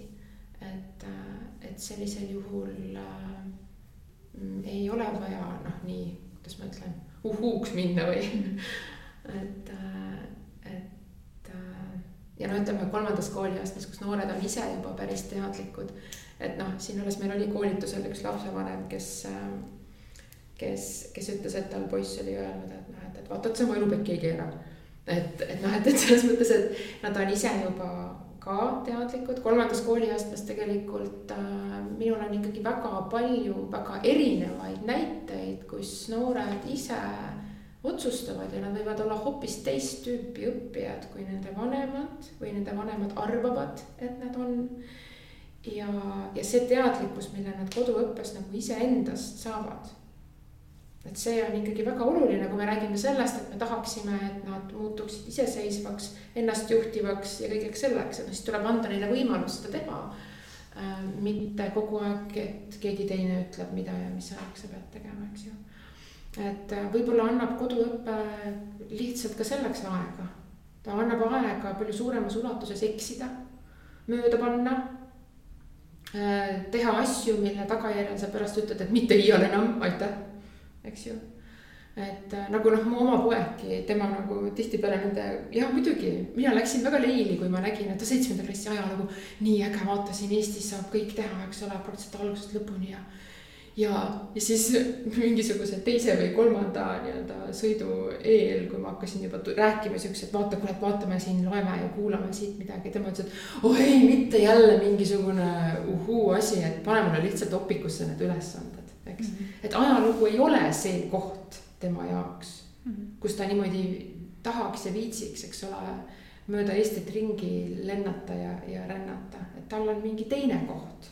et, et sellisel juhul äh, ei ole vaja noh, nii, kuidas ma ütlen, uhhuuks minna või [laughs] et, et ja no ütleme kolmandas kooliastmes, kus noored on ise juba päris teadlikud, et noh, siin alles meil oli koolitusel üks lapsevanem, kes kes, kes ütles, et tal poiss oli öelnud, et noh, et, et vaata, et sa oma elu pekki ei keera. et, et noh, et, et selles mõttes, et nad on ise juba ka teadlikud, kolmandas kooliastmes tegelikult äh, minul on ikkagi väga palju väga erinevaid näiteid, kus noored ise otsustavad ja nad võivad olla hoopis teist tüüpi õppijad, kui nende vanemad või nende vanemad arvavad, et nad on. ja, ja see teadlikkus, mille nad koduõppes nagu iseendast saavad et see on ikkagi väga oluline, kui me räägime sellest, et me tahaksime, et nad muutuksid iseseisvaks, ennastjuhtivaks ja kõigeks selleks, et siis tuleb anda neile võimalus seda teha. Äh, mitte kogu aeg, et keegi teine ütleb, mida ja mis ajaks sa pead tegema, eks ju. et äh, võib-olla annab koduõpe lihtsalt ka selleks aega. ta annab aega palju suuremas ulatuses eksida, mööda panna äh, teha asju, mille tagajärjel sa pärast ütled, et mitte iial enam, aitäh eks ju. et äh, nagu noh, mu oma poegki, tema nagu tihtipeale nende, jah muidugi, mina läksin väga leili, kui ma nägin, et seitsmenda klassi ajalugu. nii äge, vaatasin, Eestis saab kõik teha, eks ole, praktiliselt algusest lõpuni ja ja, ja siis [laughs] mingisuguse teise või kolmanda nii-öelda sõidu eel, kui ma hakkasin juba rääkima siukse, et vaata, et vaatame siin, loeme ja kuulame siit midagi, tema ütles, et oh ei, mitte jälle mingisugune uhuu asi, et pane mulle lihtsalt opikusse need ülesanded eks mm. -hmm. et ajalugu ei ole see koht tema jaoks mm, -hmm. kus ta niimoodi tahaks ja viitsiks, eks ole, mööda Eestit ringi lennata ja, ja rännata, et tal on mingi teine koht.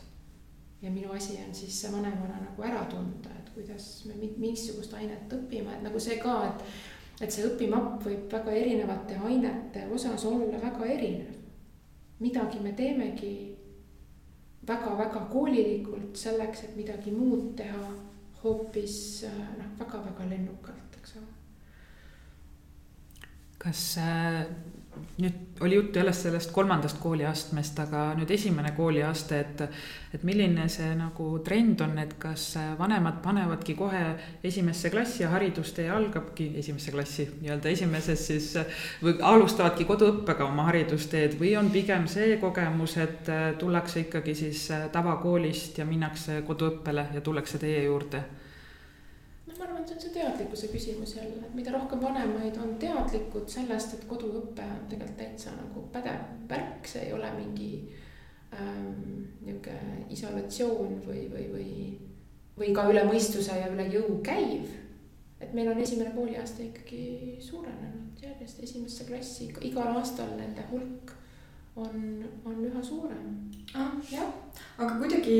ja minu asi on siis vanemana nagu ära tunda, et kuidas me missugust ainet õpime, et nagu see ka, et. et see õpimapp võib väga erinevate ainete osas olla väga erinev. midagi me teemegi väga-väga koolilikult selleks, et midagi muud teha hoopis noh, väga-väga lennukalt, eks ole. kas äh, nüüd oli juttu jälle sellest kolmandast kooliastmest, aga nüüd esimene kooliaste, et, et milline see nagu trend on, et kas vanemad panevadki kohe esimesse klassi ja haridustee algabki esimesse klassi nii-öelda esimeses siis või alustavadki koduõppega oma haridusteed või on pigem see kogemus, et tullakse ikkagi siis tavakoolist ja minnakse koduõppele ja tullakse teie juurde ma arvan, et see on see teadlikkuse küsimus jälle, et mida rohkem vanemaid on teadlikud sellest, et koduõpe on tegelikult täitsa nagu pädev värk, see ei ole mingi ähm, nihuke isolatsioon või, või, või, või ka üle mõistuse ja üle jõu käiv. et meil on esimene kooliaasta ikkagi suurenenud järjest esimesse klassi, igal aastal nende hulk on, on üha suurem ah,. jah, aga kuidagi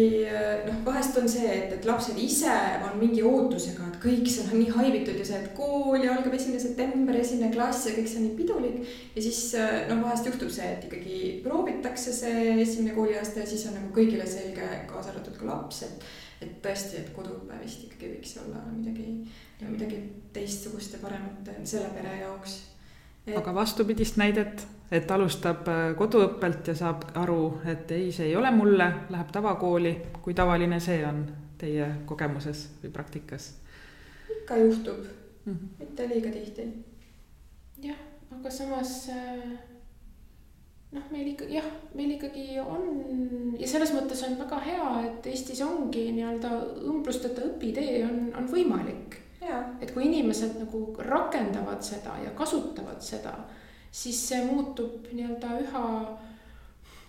noh, vahest on see, et, et lapsed ise on mingi ootusega, et kõik seal on nii haibitud ja see, et kool ja algab esimene september, esimene klass ja kõik see on nii pidulik. ja siis noh, vahest juhtub see, et ikkagi proovitakse see esimene kooliaasta ja siis on nagu kõigile selge, kaasa arvatud ka laps, et et tõesti, et koduõpe vist ikkagi võiks olla midagi, midagi teistsugust ja paremat selle pere jaoks et.... aga vastupidist näidet et alustab äh, koduõppelt ja saab aru, et ei, see ei ole mulle, läheb tavakooli. kui tavaline see on teie kogemuses või praktikas? ikka juhtub mm, -hmm. mitte liiga tihti. jah, aga samas äh, noh, meil ikka jah, meil ikkagi on ja selles mõttes on väga hea, et Eestis ongi nii-öelda õmblusteta õpitee on, on võimalik. et kui inimesed nagu rakendavad seda ja kasutavad seda siis see muutub nii-öelda üha,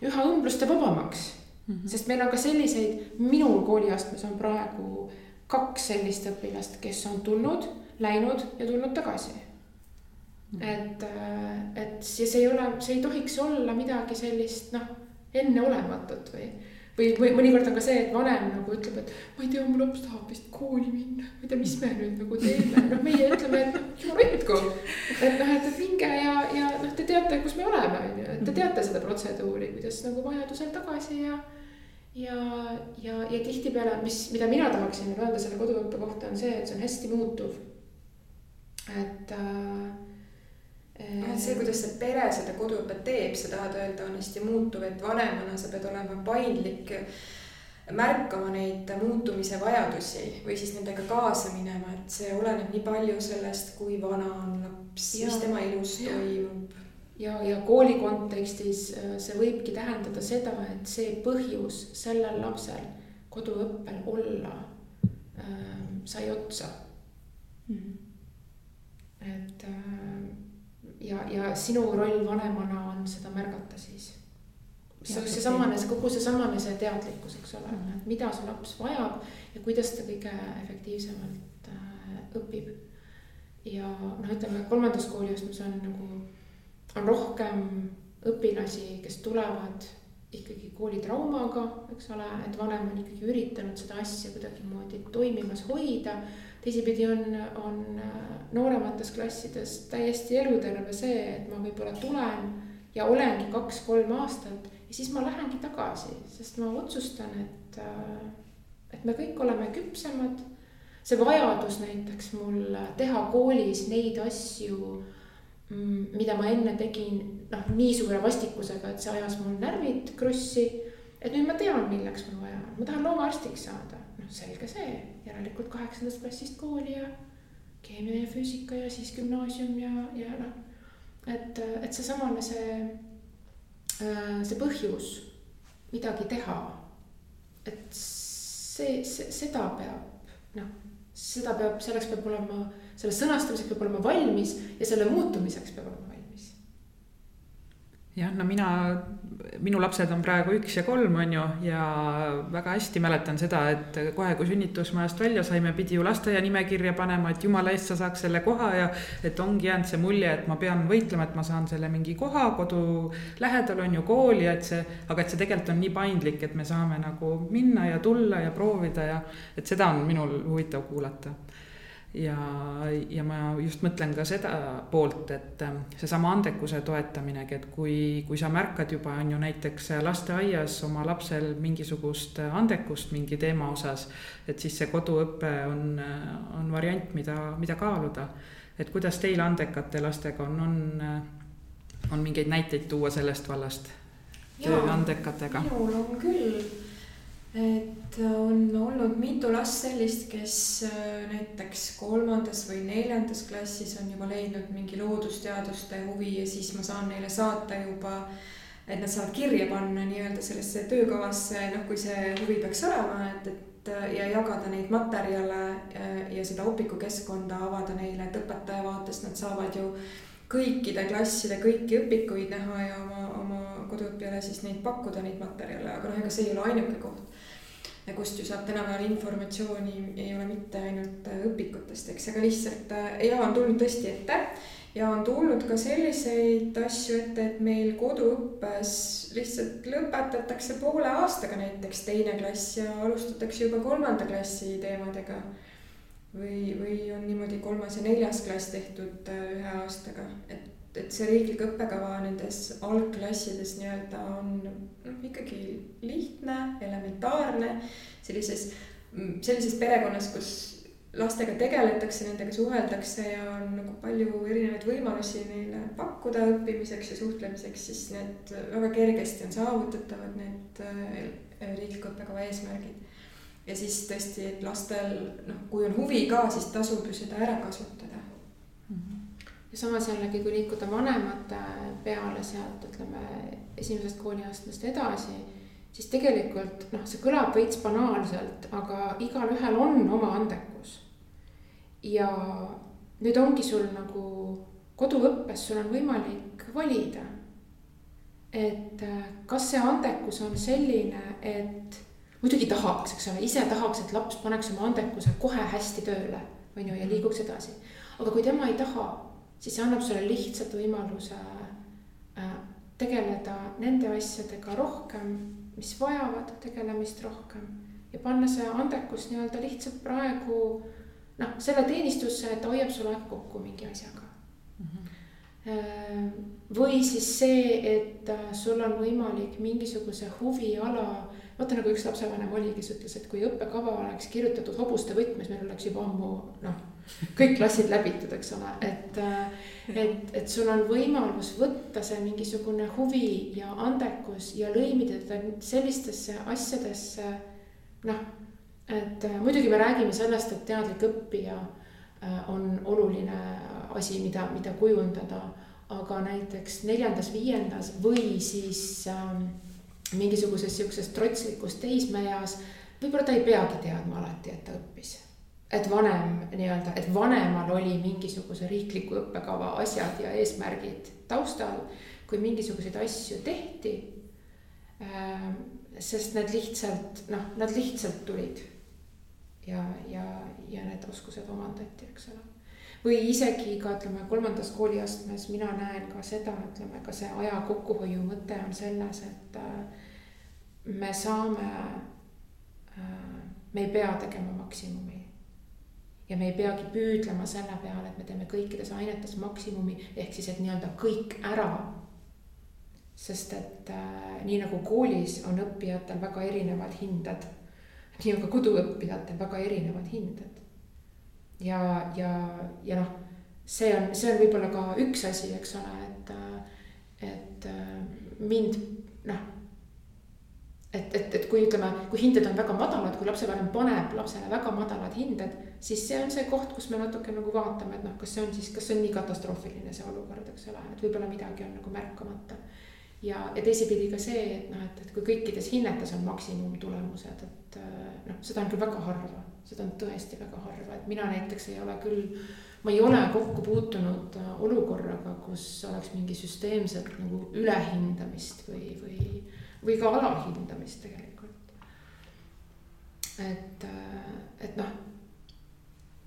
üha õmbluste vabamaks mm. -hmm. sest meil on ka selliseid, minul kooliastmes on praegu kaks sellist õpilast, kes on tulnud, läinud ja tulnud tagasi mm. -hmm. et, äh, et see, see ei ole, see ei tohiks olla midagi sellist, noh, enneolematut või või, või mõnikord on ka see, et vanem nagu ütleb, et ma ei tea, mu laps tahab vist kooli minna, ma ei tea, mis me nüüd nagu teeme, noh, meie ütleme, et noh, jumal hoidku. et noh, et minge ja, ja noh, te teate, kus me oleme, on teate seda protseduuri, kuidas nagu vajadusel tagasi ja. ja, ja, ja tihtipeale, mis, mida mina tahaksin öelda selle koduõppe kohta, on see, et see on hästi muutuv. et äh, see, kuidas see pere seda koduõpet teeb, sa tahad öelda, on hästi muutuv, et vanemana sa pead olema paindlik märkama neid muutumise vajadusi või siis nendega kaasa minema, et see oleneb nii palju sellest, kui vana on laps, mis tema elus toimub. Ja, ja kooli kontekstis äh, see võibki tähendada seda, et see põhjus sellel lapsel koduõppel olla äh, sai otsa mm. -hmm. et äh, ja, ja sinu roll vanemana on seda märgata siis see, seesamane, see kogu seesamane see teadlikkus, eks ole mm, -hmm. et mida su laps vajab ja kuidas ta kõige efektiivsemalt äh, õpib. ja noh, ütleme kolmandas kooliastmes on nagu, on rohkem õpilasi, kes tulevad ikkagi koolitraumaga, eks ole, et vanem on ikkagi üritanud seda asja kuidagimoodi toimimas hoida. teisipidi on, on äh, nooremates klassides täiesti eluterve see, et ma võib-olla tulen ja olengi kaks-kolm aastat ja siis ma lähengi tagasi, sest ma otsustan, et, äh, et me kõik oleme küpsemad. see vajadus näiteks mul teha koolis neid asju, mida ma enne tegin, noh, nii suure vastikusega, et see ajas mul närvid krussi. et nüüd ma tean, milleks mul vaja on, ma tahan loomaarstiks saada, noh, selge see, järelikult kaheksandast klassist kooli ja keemia ja füüsika ja siis gümnaasium ja, ja noh, et, et seesamane see Äh, see põhjus midagi teha. et see, see, seda peab, noh, seda peab, selleks peab olema, selle sõnastamiseks peab olema valmis ja selle muutumiseks peab olema valmis. jah, no mina minu lapsed on praegu üks ja kolm, on ju, ja väga hästi mäletan seda, et kohe, kui sünnitusmajast välja saime, pidi ju lasteaia nimekirja panema, et jumala eest sa saaks selle koha ja et ongi jäänud see mulje, et ma pean võitlema, et ma saan selle mingi koha kodu lähedal on ju kooli, et see, aga et see tegelikult on nii paindlik, et me saame nagu minna ja tulla ja proovida ja et seda on minul huvitav kuulata ja, ja ma just mõtlen ka seda poolt, et ähm, seesama andekuse toetaminegi, et kui, kui sa märkad juba, on ju näiteks lasteaias oma lapsel mingisugust andekust mingi teema osas, et siis see koduõpe on, on variant, mida, mida kaaluda. et kuidas teil andekate lastega on, on, on mingeid näiteid tuua sellest vallast? andekatega? minul on küll et on olnud mitu last sellist, kes äh, näiteks kolmandas või neljandas klassis on juba leidnud mingi loodusteaduste huvi ja siis ma saan neile saata juba, et nad saavad kirja panna nii-öelda sellesse töökavasse, noh, kui see huvi peaks olema, et, et ja jagada neid materjale ja, ja seda õpikukeskkonda avada neile, et õpetaja vaatest nad saavad ju kõikide klasside kõiki õpikuid näha ja oma, oma koduõppijale siis neid pakkuda, neid materjale, aga noh, ega see ei ole ainuke koht ja kust ju saab tänapäeval informatsiooni, ei ole mitte ainult äh, õpikutest, eks, aga lihtsalt äh, ja on tulnud tõesti ette ja on tulnud ka selliseid asju ette, et meil koduõppes lihtsalt lõpetatakse poole aastaga näiteks teine klass ja alustatakse juba kolmanda klassi teemadega. või, või on niimoodi kolmas ja neljas klass tehtud äh, ühe aastaga, et et see riiklik õppekava nendes algklassides nii-öelda on noh, ikkagi lihtne, elementaarne, sellises, sellises perekonnas, kus lastega tegeletakse, nendega suheldakse ja on nagu palju erinevaid võimalusi neile pakkuda õppimiseks ja suhtlemiseks, siis need väga kergesti on saavutatavad, need äh, riikliku õppekava eesmärgid. ja siis tõesti, et lastel noh, kui on huvi ka, siis tasub ju seda ära kasutada mm. -hmm ja samas jällegi, kui liikuda vanemate peale sealt, ütleme esimesest kooliastmest edasi, siis tegelikult noh, see kõlab veits banaalselt, aga igalühel on oma andekus. ja nüüd ongi sul nagu koduõppes, sul on võimalik valida. et kas see andekus on selline, et muidugi tahaks, eks ole, ise tahaks, et laps paneks oma andekuse kohe hästi tööle, on ju, ja liiguks edasi. aga kui tema ei taha siis see annab sulle lihtsalt võimaluse äh, tegeleda nende asjadega rohkem, mis vajavad tegelemist rohkem ja panna see andekus nii-öelda lihtsalt praegu noh, selle teenistusse, et ta hoiab sul aeg kokku mingi asjaga mm. -hmm. või siis see, et äh, sul on võimalik mingisuguse huviala, vaata nagu üks lapsevanem oli, kes ütles, et kui õppekava oleks kirjutatud hobuste võtmes, meil oleks juba ammu noh kõik klassid läbitud, eks ole, et, äh, et, et sul on võimalus võtta see mingisugune huvi ja andekus ja lõimida teda sellistesse asjadesse, noh, et äh, muidugi me räägime sellest, et teadlik õppija äh, on oluline asi, mida, mida kujundada, aga näiteks neljandas-viiendas või siis äh, mingisuguses sihukeses trotslikus teismeeas, võib-olla ta ei peagi teadma alati, et ta õppis et vanem nii-öelda, et vanemal oli mingisuguse riikliku õppekava asjad ja eesmärgid taustal, kui mingisuguseid asju tehti. sest need lihtsalt noh, nad lihtsalt tulid ja, ja, ja need oskused omandati, eks ole. või isegi ka ütleme kolmandas kooliastmes mina näen ka seda, ütleme ka see aja kokkuhoiu mõte on selles, et äh, me saame, äh, me ei pea tegema maksimumi ja me ei peagi püüdlema selle peale, et me teeme kõikides ainetes maksimumi, ehk siis, et nii-öelda kõik ära. sest et äh, nii nagu koolis on õppijatel väga erinevad hinded nii on ka koduõppijatel väga erinevad hinded. ja, ja, ja noh, see on, see on võib-olla ka üks asi, eks ole, et, et mind noh. Et, et, et kui ütleme, kui hinded on väga madalad, kui lapsevanem paneb lapsele väga madalad hinded, siis see on see koht, kus me natuke nagu vaatame, et noh, kas see on siis, kas see on nii katastroofiline, see olukord, eks ole, et võib-olla midagi on nagu märkamata. Ja, ja teisipidi ka see, et noh, et, et kui kõikides hinnetes on maksimumtulemused, et noh, seda on küll väga harva, seda on tõesti väga harva, et mina näiteks ei ole küll, ma ei ole kokku puutunud äh, olukorraga, kus oleks mingi süsteemset nagu ülehindamist või, või, või ka alahindamist tegelikult. et, äh, et noh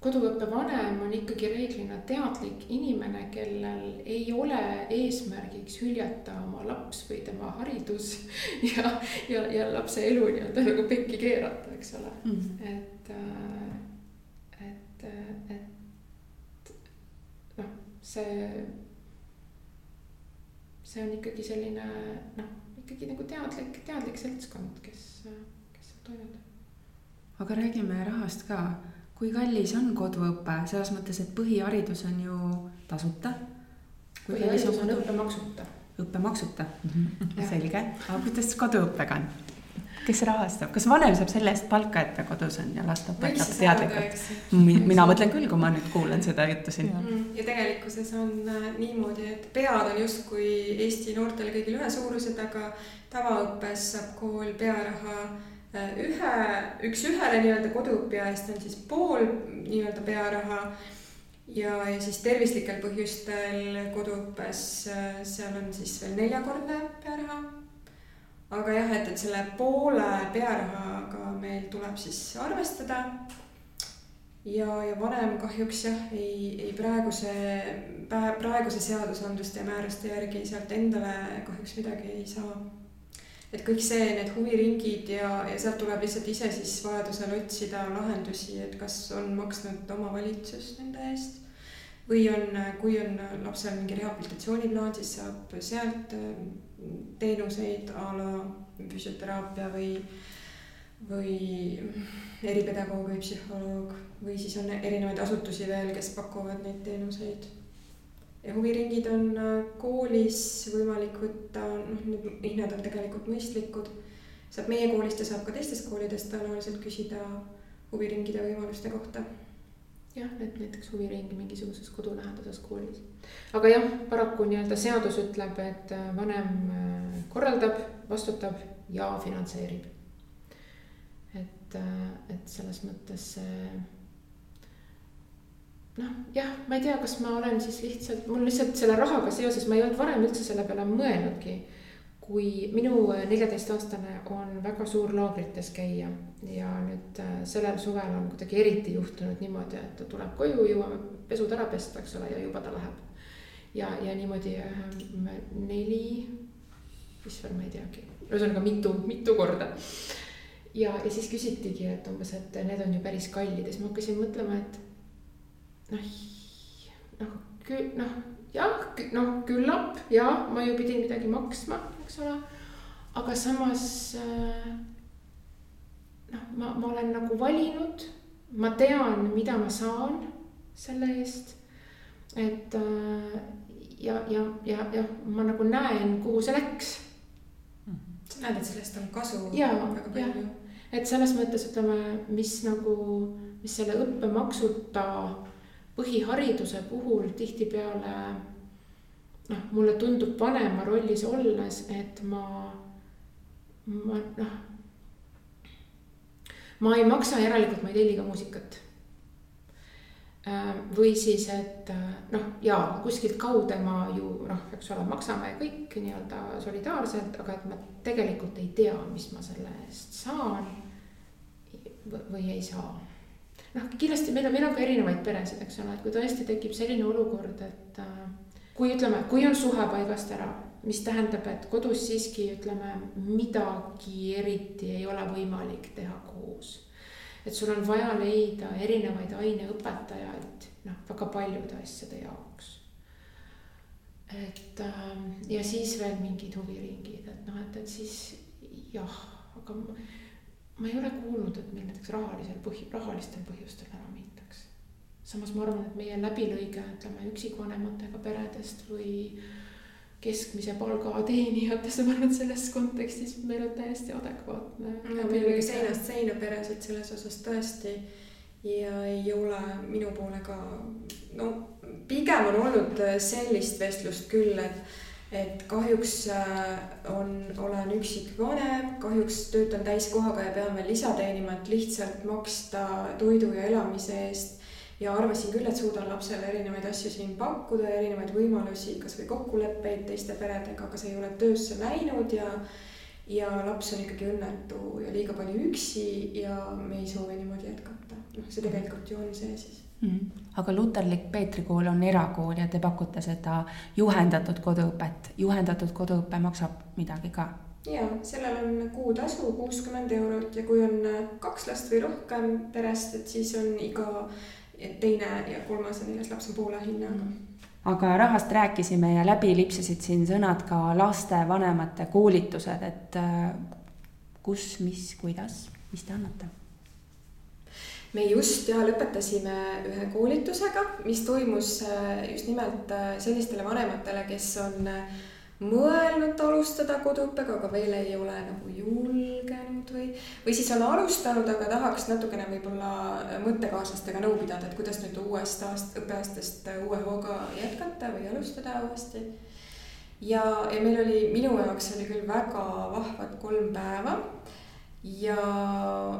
koduõppevanem on ikkagi reeglina teadlik inimene, kellel ei ole eesmärgiks hüljata oma laps või tema haridus [laughs] ja, ja, ja lapse elu nii-öelda nagu pekki keerata, eks ole mm, -hmm. et, äh, et, äh, et noh, see, see on ikkagi selline noh, ikkagi nagu teadlik, teadlik seltskond, kes, kes seal toimetab. aga räägime rahast ka kui kallis on koduõpe, selles mõttes, et põhiharidus on ju tasuta. põhiharidus on õppemaksuta. õppemaksuta [laughs] mm, -hmm. selge, aga kuidas koduõppega on? Kes rahastab, kas vanem saab selle eest palka, et ta kodus on ja last õpetab teadlikult? mina mõtlen küll, kui ma nüüd kuulan seda juttu siin. Mm, ja tegelikkuses on äh, niimoodi, et pead on justkui Eesti noortel kõigil ühesuurused, aga tavaõppes saab kool pearaha Äh, ühe, üks-ühele nii-öelda koduõppija eest on siis pool nii-öelda pearaha. ja, ja siis tervislikel põhjustel koduõppes, äh, seal on siis veel neljakordne pearaha. Aga jah, et, et selle poole pearahaga meil tuleb siis arvestada. ja, ja vanem kahjuks jah, ei, ei praeguse, praeguse seadusandluste ja määruste järgi sealt endale kahjuks midagi ei saa et kõik see, need huviringid ja, ja sealt tuleb lihtsalt ise siis vajadusel otsida lahendusi, et kas on maksnud omavalitsus nende eest. või on, kui on lapsel mingi rehabilitatsiooniplaan, siis saab sealt teenuseid a la füsioteraapia või, või eripedagoog või psühholoog või siis on erinevaid asutusi veel, kes pakuvad neid teenuseid ja huviringid on äh, koolis võimalik võtta, noh, need hinnad on tegelikult mõistlikud. saab meie koolist ja saab ka teistest koolidest tõenäoliselt küsida huviringide võimaluste kohta. Jah, et näiteks huviringi mingisuguses kodulähedases koolis. aga jah, paraku nii-öelda seadus ütleb, et äh, vanem äh, korraldab, vastutab ja finantseerib. et, et selles mõttes noh, jah, ma ei tea, kas ma olen siis lihtsalt, mul lihtsalt selle rahaga seoses, ma ei olnud varem üldse selle peale mõelnudki. Kui minu neljateistaastane on väga suur laagrites käia ja nüüd äh, sellel suvel on kuidagi eriti juhtunud niimoodi, et ta tuleb koju, jõuame pesud ära pesta, eks ole, ja juba ta läheb. ja, ja niimoodi äh, neli, mis veel, ma ei teagi, ühesõnaga mitu, mitu korda. Ja, ja siis küsitigi, et umbes, et need on ju päris kallid. Ja siis ma hakkasin mõtlema, et noh, noh, küll noh, jah, noh küllap ja ma ju pidin midagi maksma, eks ole. aga samas äh, noh, ma, ma olen nagu valinud, ma tean, mida ma saan selle eest. et äh, ja, ja, ja, ja ma nagu näen, kuhu see läks. sa näed, et sellest on kasu ja, väga palju et selles mõttes ütleme, mis nagu, mis selle õppemaksuta põhihariduse puhul tihtipeale noh, mulle tundub vanema rollis olles, et ma, ma noh. ma ei maksa, järelikult ma ei telli ka muusikat Äh, või siis, et äh, noh, ja kuskilt kaude ma ju noh, eks ole, maksame kõik nii-öelda solidaarselt, aga et ma tegelikult ei tea, mis ma selle eest saan või ei saa. Noh, kindlasti meil on, meil on ka erinevaid peresid, eks ole, et kui tõesti tekib selline olukord, et äh, kui ütleme, kui on suhe paigast ära, mis tähendab, et kodus siiski ütleme, midagi eriti ei ole võimalik teha koos et sul on vaja leida erinevaid aineõpetajaid, noh, väga paljude asjade jaoks. et ähm, ja siis veel mingid huviringid, et noh, et, et siis jah, aga ma, ei ole kuulnud, et meil näiteks rahalisel põhi, rahalistel põhjustel ära mindaks. samas ma arvan, et meie läbilõige, ütleme üksikvanematega peredest või keskmise palga teenijatest, ma arvan, et selles kontekstis meil on täiesti adekvaatne. no meil oli seinast seina peresid selles osas tõesti ja ei ole minu poole ka, no pigem on olnud sellist vestlust küll, et et kahjuks äh, on, olen üksikvanem, kahjuks töötan täiskohaga ja pean veel lisa teenima, et lihtsalt maksta toidu ja elamise eest ja arvasin küll, et suudan lapsele erinevaid asju siin pakkuda, erinevaid võimalusi, kasvõi kokkuleppeid teiste peredega, aga see ei ole töösse läinud ja ja laps on ikkagi õnnetu ja liiga palju üksi ja me ei soovi niimoodi jätkata. noh, see tegelikult ju on see siis mm. -hmm. aga luterlik Peetri kool on erakool ja te pakute seda juhendatud koduõpet. juhendatud koduõpe maksab midagi ka? ja sellel on kuutasu kuuskümmend eurot ja kui on kaks last või rohkem perest, et siis on iga teine ja kolmas ja neljas laps on poole hinnaga aga rahast rääkisime ja läbi lipsasid siin sõnad ka lastevanemate koolitused, et äh, kus, mis, kuidas, mis te annate? Me just ja lõpetasime ühe koolitusega, mis toimus äh, just nimelt äh, sellistele vanematele, kes on mõelnud alustada koduõppega, aga veel ei ole nagu julgenud või, või siis on alustanud, aga tahaks natukene võib-olla mõttekaaslastega nõu pidada, et kuidas nüüd uuest aast-, õppeaastast uue hooga jätkata või alustada uuesti. ja, ja meil oli, minu jaoks oli küll väga vahvad kolm päeva ja,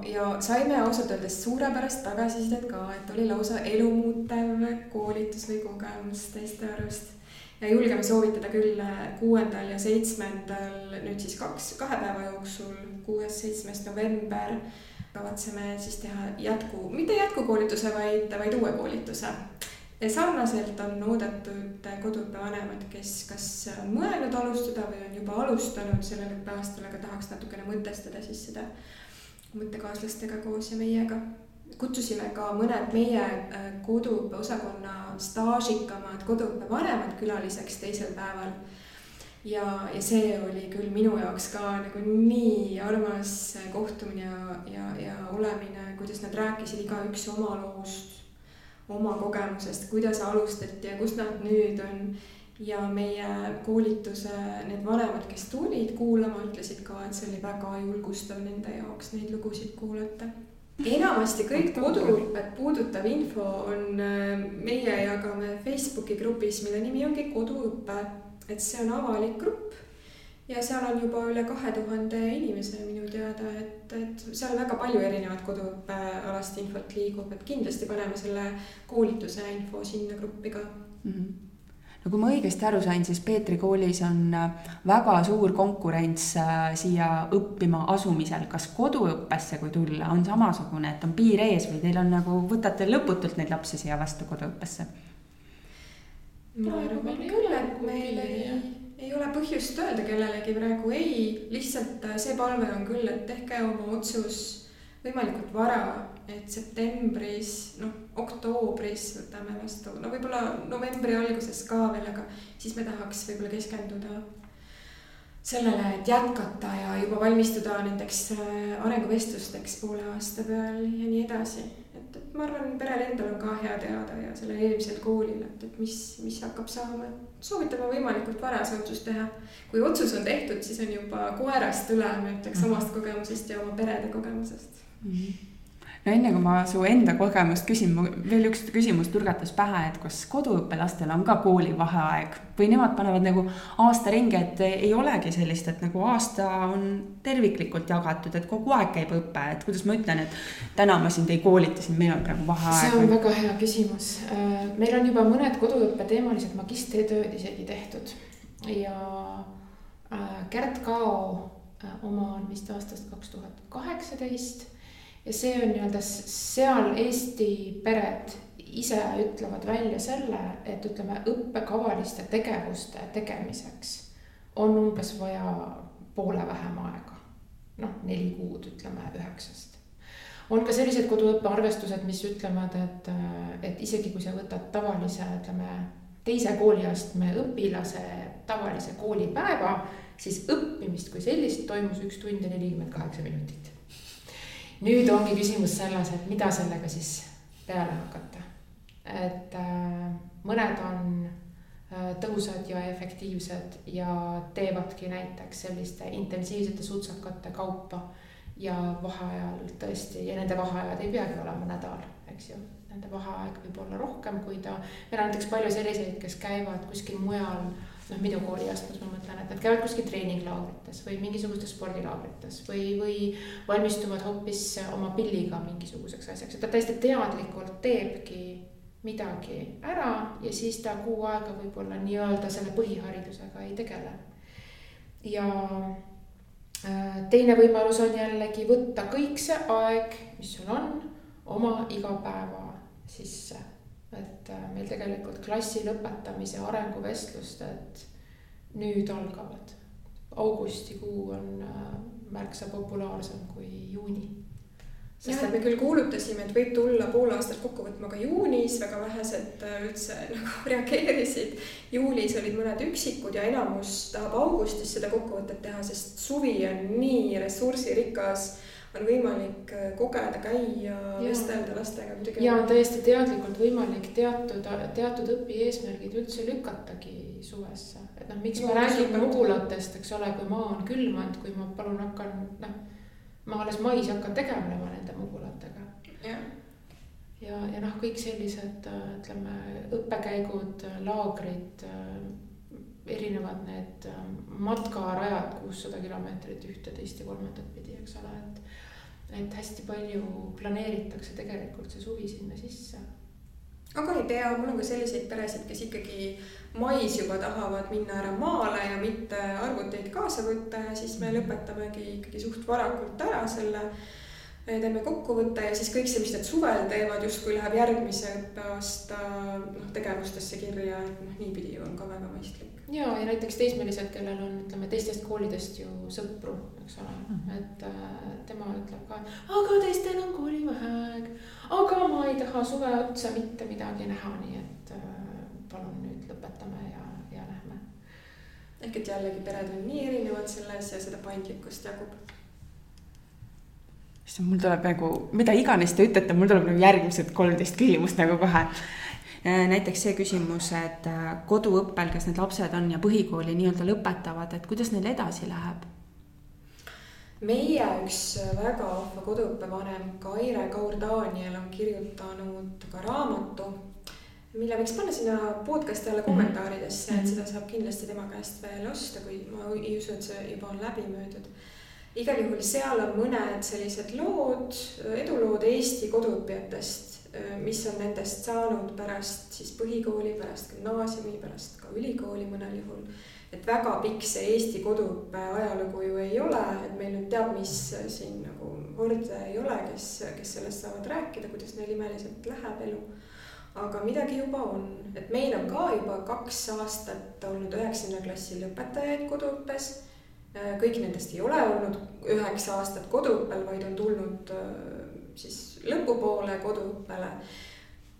ja saime ausalt öeldes suurepärast tagasisidet ka, et oli lausa elumuutev koolitus või kogemus teiste arust ja julgeme soovitada küll kuuendal ja seitsmendal nüüd siis kaks, kahe päeva jooksul, kuues, seitsmes november kavatseme siis teha jätku, mitte jätkukoolituse, vaid, vaid uue koolituse. Sarnaselt on oodatud koduõppevanemad, kes kas on mõelnud alustada või on juba alustanud sellel õppeaastal, aga tahaks natukene mõtestada siis seda mõttekaaslastega koos ja meiega kutsusime ka mõned meie äh, koduõppeosakonna staažikamad koduõppevanemad külaliseks teisel päeval. ja, ja see oli küll minu jaoks ka nagu nii armas kohtumine ja, ja, ja olemine, kuidas nad rääkisid igaüks oma loost, oma kogemusest, kuidas alustati ja kus nad nüüd on. Ja meie koolituse need vanemad, kes tulid kuulama, ütlesid ka, et see oli väga julgustav nende jaoks neid lugusid kuulata. Enamasti kõik koduõpet puudutav info on, äh, meie jagame Facebooki grupis, mille nimi ongi Koduõpe. et see on avalik grupp ja seal on juba üle kahe tuhande inimese minu teada, et, et seal väga palju erinevat koduõppealast infot liigub, et kindlasti paneme selle koolituse info sinna gruppi ka mm. -hmm no kui ma õigesti aru sain, siis Peetri koolis on äh, väga suur konkurents äh, siia õppima asumisel. kas koduõppesse, kui tulla, on samasugune, et on piir ees või teil on nagu, võtate lõputult neid lapsi siia vastu koduõppesse? ma arvan küll, et meil ei, ei ole põhjust öelda kellelegi praegu ei, lihtsalt äh, see palve on küll, et tehke oma otsus võimalikult vara, et septembris, noh, oktoobris võtame vastu, no võib-olla novembri alguses ka veel, aga siis me tahaks võib-olla keskenduda sellele, et jätkata ja juba valmistuda nendeks äh, arenguvestlusteks poole aasta peal ja nii edasi. Et, et ma arvan, perel endal on ka hea teada ja sellel eelmisel koolil, et, et mis, mis hakkab saama, et soovitame võimalikult vara see otsus teha. kui otsus on tehtud, siis on juba koerast üle, ma ütleks mhm. omast kogemusest ja oma perede kogemusest mm. -hmm no enne kui ma su enda kogemust küsin, mul veel üks küsimus turgatas pähe, et kas koduõppelastel on ka koolivaheaeg või nemad panevad nagu aasta ringi, et ei olegi sellist, et nagu aasta on terviklikult jagatud, et kogu aeg käib õpe, et kuidas ma ütlen, et täna ma sind ei koolitasin, meil on praegu vaheaeg. see on väga hea küsimus. Äh, meil on juba mõned koduõppe teemalised magistritööd isegi tehtud ja äh, Kärt Kao äh, oma on vist aastast kaks tuhat kaheksateist ja see on nii-öelda seal Eesti pered ise ütlevad välja selle, et ütleme, õppekavaliste tegevuste tegemiseks on umbes vaja poole vähem aega. noh, neli kuud, ütleme üheksast. on ka sellised koduõppearvestused, mis ütlevad, et, et isegi kui sa võtad tavalise, ütleme, teise kooliastme õpilase tavalise koolipäeva, siis õppimist kui sellist toimus üks tund ja nelikümmend kaheksa minutit nüüd ongi küsimus selles, et mida sellega siis peale hakata. et äh, mõned on äh, tõhusad ja efektiivsed ja teevadki näiteks selliste intensiivsete sutsakate kaupa ja vaheajal tõesti ja nende vaheajad ei peagi olema nädal, eks ju. Nende vaheaeg võib olla rohkem, kui ta, meil on näiteks palju selliseid, kes käivad kuskil mujal noh, minu kooliastmes ma mõtlen, et nad käivad kuskil treeninglaagrites või mingisugustes spordilaagrites või, või valmistuvad hoopis oma pilliga mingisuguseks asjaks, et ta täiesti teadlikult teebki midagi ära ja siis ta kuu aega võib-olla nii-öelda selle põhiharidusega ei tegele. ja äh, teine võimalus on jällegi võtta kõik see aeg, mis sul on, oma igapäeva sisse et äh, meil tegelikult klassi lõpetamise arenguvestlused nüüd algavad. augustikuu on äh, märksa populaarsem kui juuni. sest et me küll kuulutasime, et võib tulla pool aastat kokku võtma ka juunis, väga vähesed äh, üldse [laughs] nagu reageerisid. juulis olid mõned üksikud ja enamus tahab augustis seda kokkuvõtet teha, sest suvi on nii ressursirikas on võimalik äh, kogeda, käia, vestelda lastega muidugi. ja on täiesti teadlikult võimalik teatud, teatud õpieesmärgid üldse lükatagi suvesse. et noh, miks ma räägin mugulatest, eks ole, kui maa on külmanud, kui ma palun hakkan, noh, ma alles mais hakkan tegelema nende mugulatega. ja, ja, ja noh, kõik sellised, ütleme, õppekäigud, laagrid erinevad need matkarajad kuussada kilomeetrit ühte, teist ja kolmandat pidi, eks ole, et et hästi palju planeeritakse tegelikult see suvi sinna sisse. aga ei pea, mul on ka selliseid peresid, kes ikkagi mais juba tahavad minna ära maale ja mitte arvuteid kaasa võtta ja siis me lõpetamegi ikkagi suht varakult ära selle teeme kokkuvõtte ja siis kõik see, mis nad suvel teevad, justkui läheb järgmise õppeaasta noh, tegevustesse kirja, et noh, niipidi on ka väga mõistlik. ja, ja näiteks teismelised, kellel on, ütleme teistest koolidest ju sõpru, eks ole mm, -hmm. et äh, tema ütleb ka, aga teistel on koolivaheaeg. aga ma ei taha suve otsa mitte midagi näha, nii et äh, palun nüüd lõpetame ja, ja lähme. ehk et jällegi pered on nii erinevad selles ja seda paindlikkust jagub issand, mul tuleb nagu, mida iganes te ütlete, mul tuleb nagu järgmised kolmteist küsimust nagu kohe. Äh, näiteks see küsimus, et äh, koduõppel, kes need lapsed on ja põhikooli nii-öelda lõpetavad, et kuidas neil edasi läheb? meie üks väga vahva koduõppevanem Kaire Kaur-Daniel on kirjutanud ka raamatu, mille võiks panna sinna podcast'i alla kommentaaridesse, et mhm. seda saab kindlasti tema käest veel osta, kui ma ei usu, et see juba on läbi müüdud igal juhul seal on mõned sellised lood, edulood Eesti koduõppijatest, mis on nendest saanud pärast siis põhikooli, pärast gümnaasiumi, pärast ka ülikooli mõnel juhul. et väga pikk see Eesti koduõppe ajalugu ju ei ole, et meil nüüd teab, mis siin nagu horde ei ole, kes, kes sellest saavad rääkida, kuidas neil imeliselt läheb elu. Aga midagi juba on, et meil on ka juba kaks aastat olnud üheksanda klassi lõpetajaid koduõppes kõik nendest ei ole olnud üheksa aastat koduõppel, vaid on tulnud äh, siis lõpupoole koduõppele.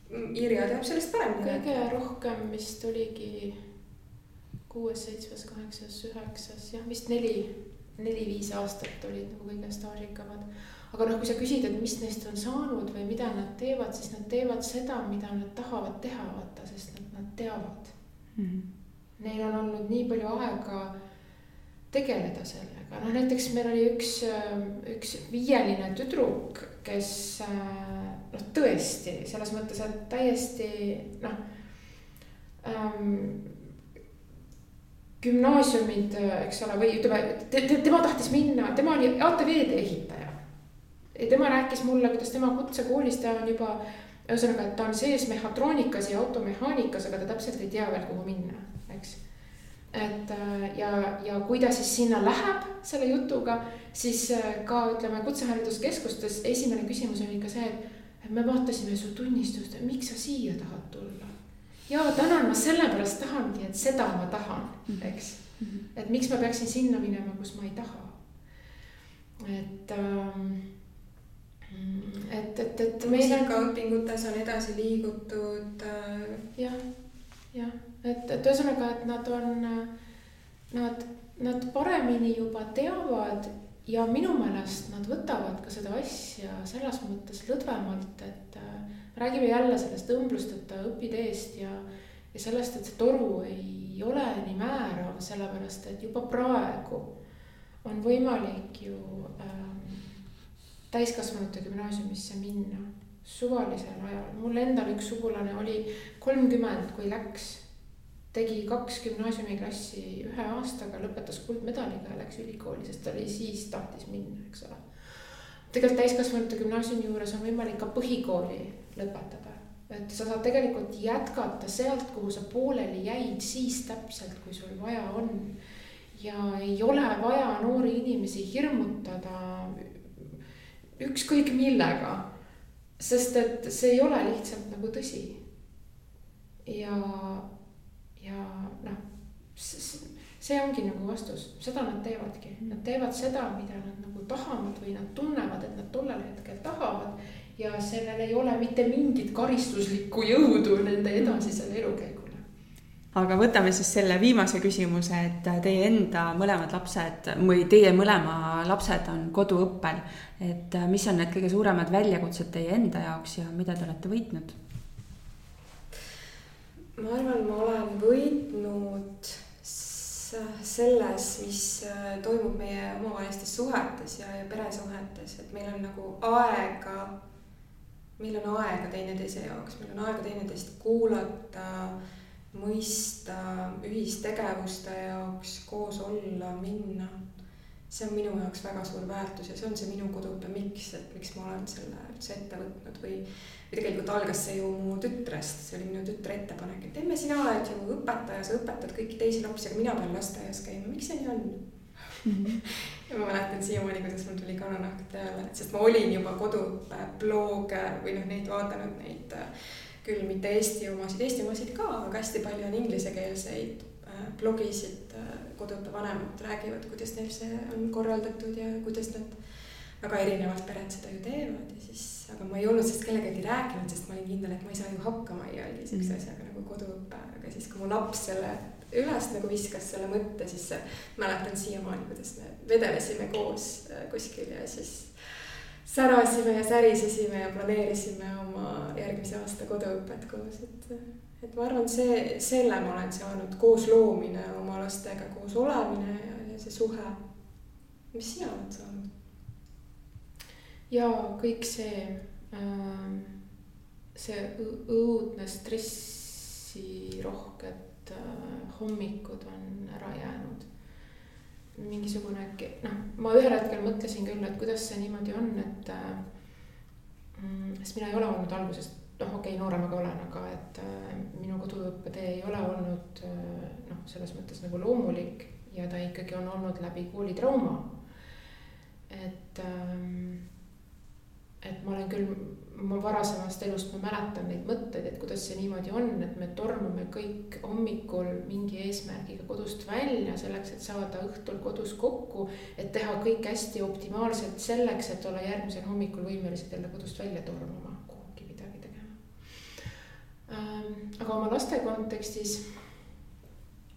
Irja teab sellest paremini. kõige rohkem vist oligi kuues, seitsmes, kaheksas, üheksas, jah, vist neli, neli-viis aastat olid nagu kõige staažikamad. aga noh, kui sa küsid, et mis neist on saanud või mida nad teevad, siis nad teevad seda, mida nad tahavad teha, vaata, sest nad, nad teavad mm. -hmm. Neil on olnud nii palju aega tegeleda sellega, noh näiteks meil oli üks, üks viieline tüdruk, kes noh, tõesti selles mõttes, et täiesti noh ähm, gümnaasiumid, eks ole, või ütleme te,, te, tema tahtis minna, tema oli ATV-de ehitaja. ja tema rääkis mulle, kuidas tema kutsekoolis ta on juba, ühesõnaga, et ta on sees mehhatroonikas ja automehaanikas, aga ta täpselt ei tea veel, kuhu minna, eks. Et ja, ja kui ta siis sinna läheb selle jutuga, siis ka ütleme, kutsehariduskeskustes esimene küsimus oli ikka see, et me vaatasime su tunnistust, miks sa siia tahad tulla ja tänan, ma sellepärast tahangi, et seda ma tahan, mhm. eks. Mhm. et miks ma peaksin sinna minema, kus ma ei taha. et ähm,, et, et, et. muusikaõpingutes on edasi liigutud äh.... jah, jah, et, et ühesõnaga, et nad on, nad, nad paremini juba teavad ja minu meelest nad võtavad ka seda asja selles mõttes lõdvemalt, et äh, räägime jälle sellest õmblusteta õpiteest ja, ja sellest, et see toru ei ole nii määrav, sellepärast et juba praegu on võimalik ju ähm, täiskasvanute gümnaasiumisse minna suvalisel ajal. mul endal üks sugulane oli kolmkümmend, kui läks, tegi kaks gümnaasiumiklassi ühe aastaga, lõpetas kuldmedaliga ja läks ülikooli, sest ta oli siis tahtis minna, eks ole tegelikult täiskasvanute gümnaasiumi juures on võimalik ka põhikooli lõpetada. et sa saad tegelikult jätkata sealt, kuhu sa pooleli jäid, siis täpselt, kui sul vaja on. ja ei ole vaja noori inimesi hirmutada ükskõik millega. sest et see ei ole lihtsalt nagu tõsi. ja, ja noh, see ongi nagu vastus, seda nad teevadki, nad teevad seda, mida nad nagu tahavad või nad tunnevad, et nad tollel hetkel tahavad ja sellel ei ole mitte mingit karistuslikku jõudu nende edasisele elukäigule. aga võtame siis selle viimase küsimuse, et teie enda mõlemad lapsed või teie mõlema lapsed on koduõppel. et mis on need kõige suuremad väljakutsed teie enda jaoks ja mida te olete võitnud? Ma arvan, ma olen võitnud selles, mis toimub meie omavahelistes suhetes ja, ja peresuhetes, et meil on nagu aega meil on aega teineteise jaoks, meil on aega teineteist kuulata, mõista, ühistegevuste jaoks koos olla, minna. See on minu jaoks väga suur väärtus ja see on see minu koduõpe, miks, et miks ma olen selle üldse ette võtnud või, või tegelikult algas see ju mu tütrest, see oli minu tütre ettepanek, et emme, sina oled ju õpetaja, sa õpetad kõiki teisi lapsi, aga mina pean lasteaias käima, miks see nii on? [laughs] ja ma mäletan siiamaani, kuidas mul tuli kananahk peale, sest ma olin juba kodublooge või noh, neid vaadanud neid küll mitte Eesti omasid, Eesti omasid ka, aga hästi palju on inglisekeelseid äh, blogisid, äh, koduõppevanemad räägivad, kuidas neil see on korraldatud ja kuidas nad väga erinevalt pered seda ju teevad ja siis, aga ma ei olnud sellest kellegagi rääkinud, sest ma olin kindel, et ma ei saa ju hakkama iialgi siukse mm. asjaga nagu koduõpe, aga siis, kui mu laps selle üles nagu viskas selle mõtte, siis mäletan siiamaani, kuidas me vedelesime koos äh, kuskil ja siis särasime ja särisesime ja planeerisime oma järgmise aasta koduõpet koos, et, et ma arvan, see, selle ma olen saanud koos loomine oma lastega, koos olemine ja, ja see suhe. mis sina oled saanud? ja kõik see äh,, see õudne stressirohked äh, hommikud on ära jäänud. mingisugune noh, ma ühel hetkel mõtlesin küll, et kuidas see niimoodi on, et äh, mm, sest mina ei ole olnud algusest, noh, okei okay,, noorem ma ka olen, aga et äh, minu koduõppetee ei ole olnud äh, noh, selles mõttes nagu loomulik ja ta ikkagi on olnud läbi koolitrauma. et ähm, et ma olen küll oma varasemast elust, ma mäletan neid mõtteid, et kuidas see niimoodi on, et me tormame kõik hommikul mingi eesmärgiga kodust välja selleks, et saada õhtul kodus kokku. et teha kõik hästi optimaalselt selleks, et olla järgmisel hommikul võimelised jälle kodust välja tormama, kuhugi midagi tegema. Ähm, aga oma laste kontekstis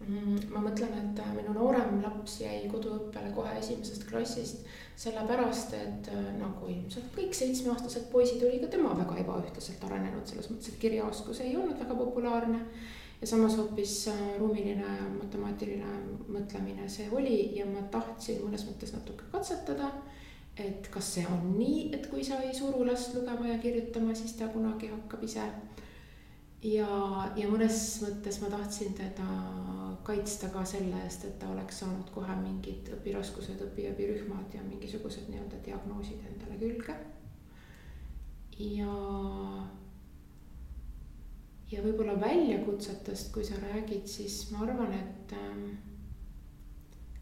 Mm, ma mõtlen, et äh, minu noorem laps jäi koduõppele kohe esimesest klassist, sellepärast et äh, nagu ilmselt kõik seitsmeaastased poisid, oli ka tema väga ebaühtlaselt arenenud, selles mõttes, et kirjaoskus ei olnud väga populaarne. ja samas hoopis äh, ruumiline matemaatiline mõtlemine see oli ja ma tahtsin mõnes mõttes natuke katsetada. et kas see on nii, et kui sa ei suru last lugema ja kirjutama, siis ta kunagi hakkab ise ja, ja mõnes mõttes ma tahtsin teda kaitsta ka selle eest, et ta oleks saanud kohe mingid õpiraskused, õpiabirühmad ja mingisugused nii-öelda diagnoosid endale külge. ja, ja võib-olla väljakutsetest, kui sa räägid, siis ma arvan, et ähm,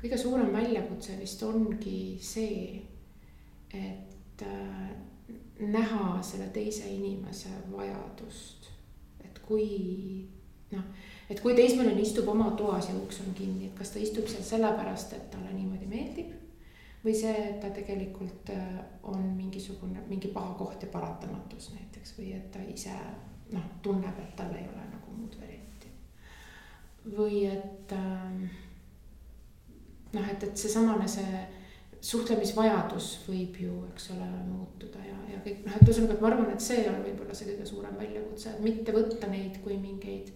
kõige suurem väljakutse vist ongi see, et äh, näha selle teise inimese vajadust kui noh, et kui teismeline istub oma toas ja uks on kinni, et kas ta istub seal sellepärast, et talle niimoodi meeldib. või see, et ta tegelikult äh, on mingisugune, mingi paha koht ja paratamatus näiteks või et ta ise noh, tunneb, et tal ei ole nagu muud varianti. või et ähm, noh, et, et seesamane see suhtlemisvajadus võib ju, eks ole, muutuda ja, ja kõik noh, et ühesõnaga, et ma arvan, et see on võib-olla see kõige suurem väljakutse, et mitte võtta neid kui mingeid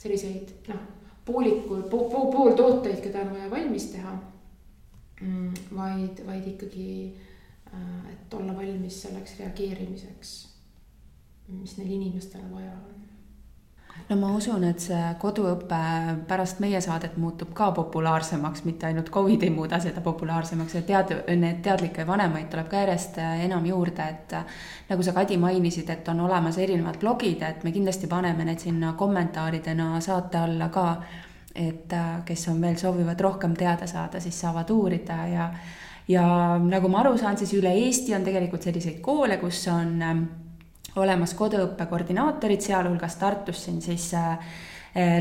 selliseid noh, poolikul po,, po, pooltooteid, keda on vaja valmis teha mm,. vaid, vaid ikkagi, äh, et olla valmis selleks reageerimiseks, mis neil inimestel vaja on no ma usun, et see koduõpe pärast meie saadet muutub ka populaarsemaks, mitte ainult Covid ei muuda seda populaarsemaks tead, need teadlikke vanemaid tuleb ka järjest enam juurde, et nagu sa, Kadi, mainisid, et on olemas erinevad blogid, et me kindlasti paneme need sinna kommentaaridena saate alla ka. et kes on veel, soovivad rohkem teada saada, siis saavad uurida ja ja nagu ma aru saan, siis üle Eesti on tegelikult selliseid koole, kus on olemas koduõppe koordinaatorid, sealhulgas Tartus siin siis äh,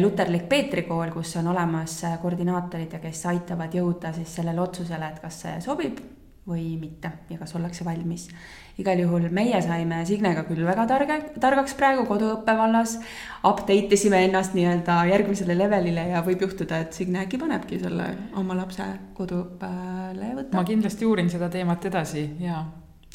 Luterlik Peetri kool, kus on olemas äh, koordinaatorid ja kes aitavad jõuda siis sellele otsusele, et kas see sobib või mitte ja kas ollakse valmis. igal juhul meie saime Signega küll väga targe, targaks praegu koduõppe vallas, update isime ennast nii-öelda järgmisele levelile ja võib juhtuda, et Signe äkki panebki selle oma lapse koduõppele võtma. ma kindlasti uurin seda teemat edasi ja.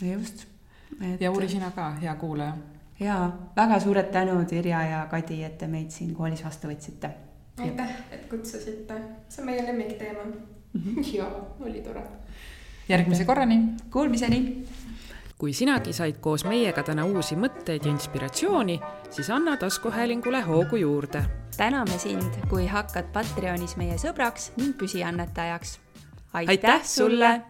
just et.... ja uuri sina ka, hea kuulaja. ja väga suured tänud, Irja ja Kadi, et te meid siin koolis vastu võtsite. aitäh, et kutsusite, see on meie lemmikteema [laughs] ja oli tore. järgmise korrani. Kuulmiseni kui sinagi said koos meiega täna uusi mõtteid ja inspiratsiooni, siis anna taskuhäälingule hoogu juurde. täname sind, kui hakkad Patreonis meie sõbraks ning püsiannetajaks. aitäh sulle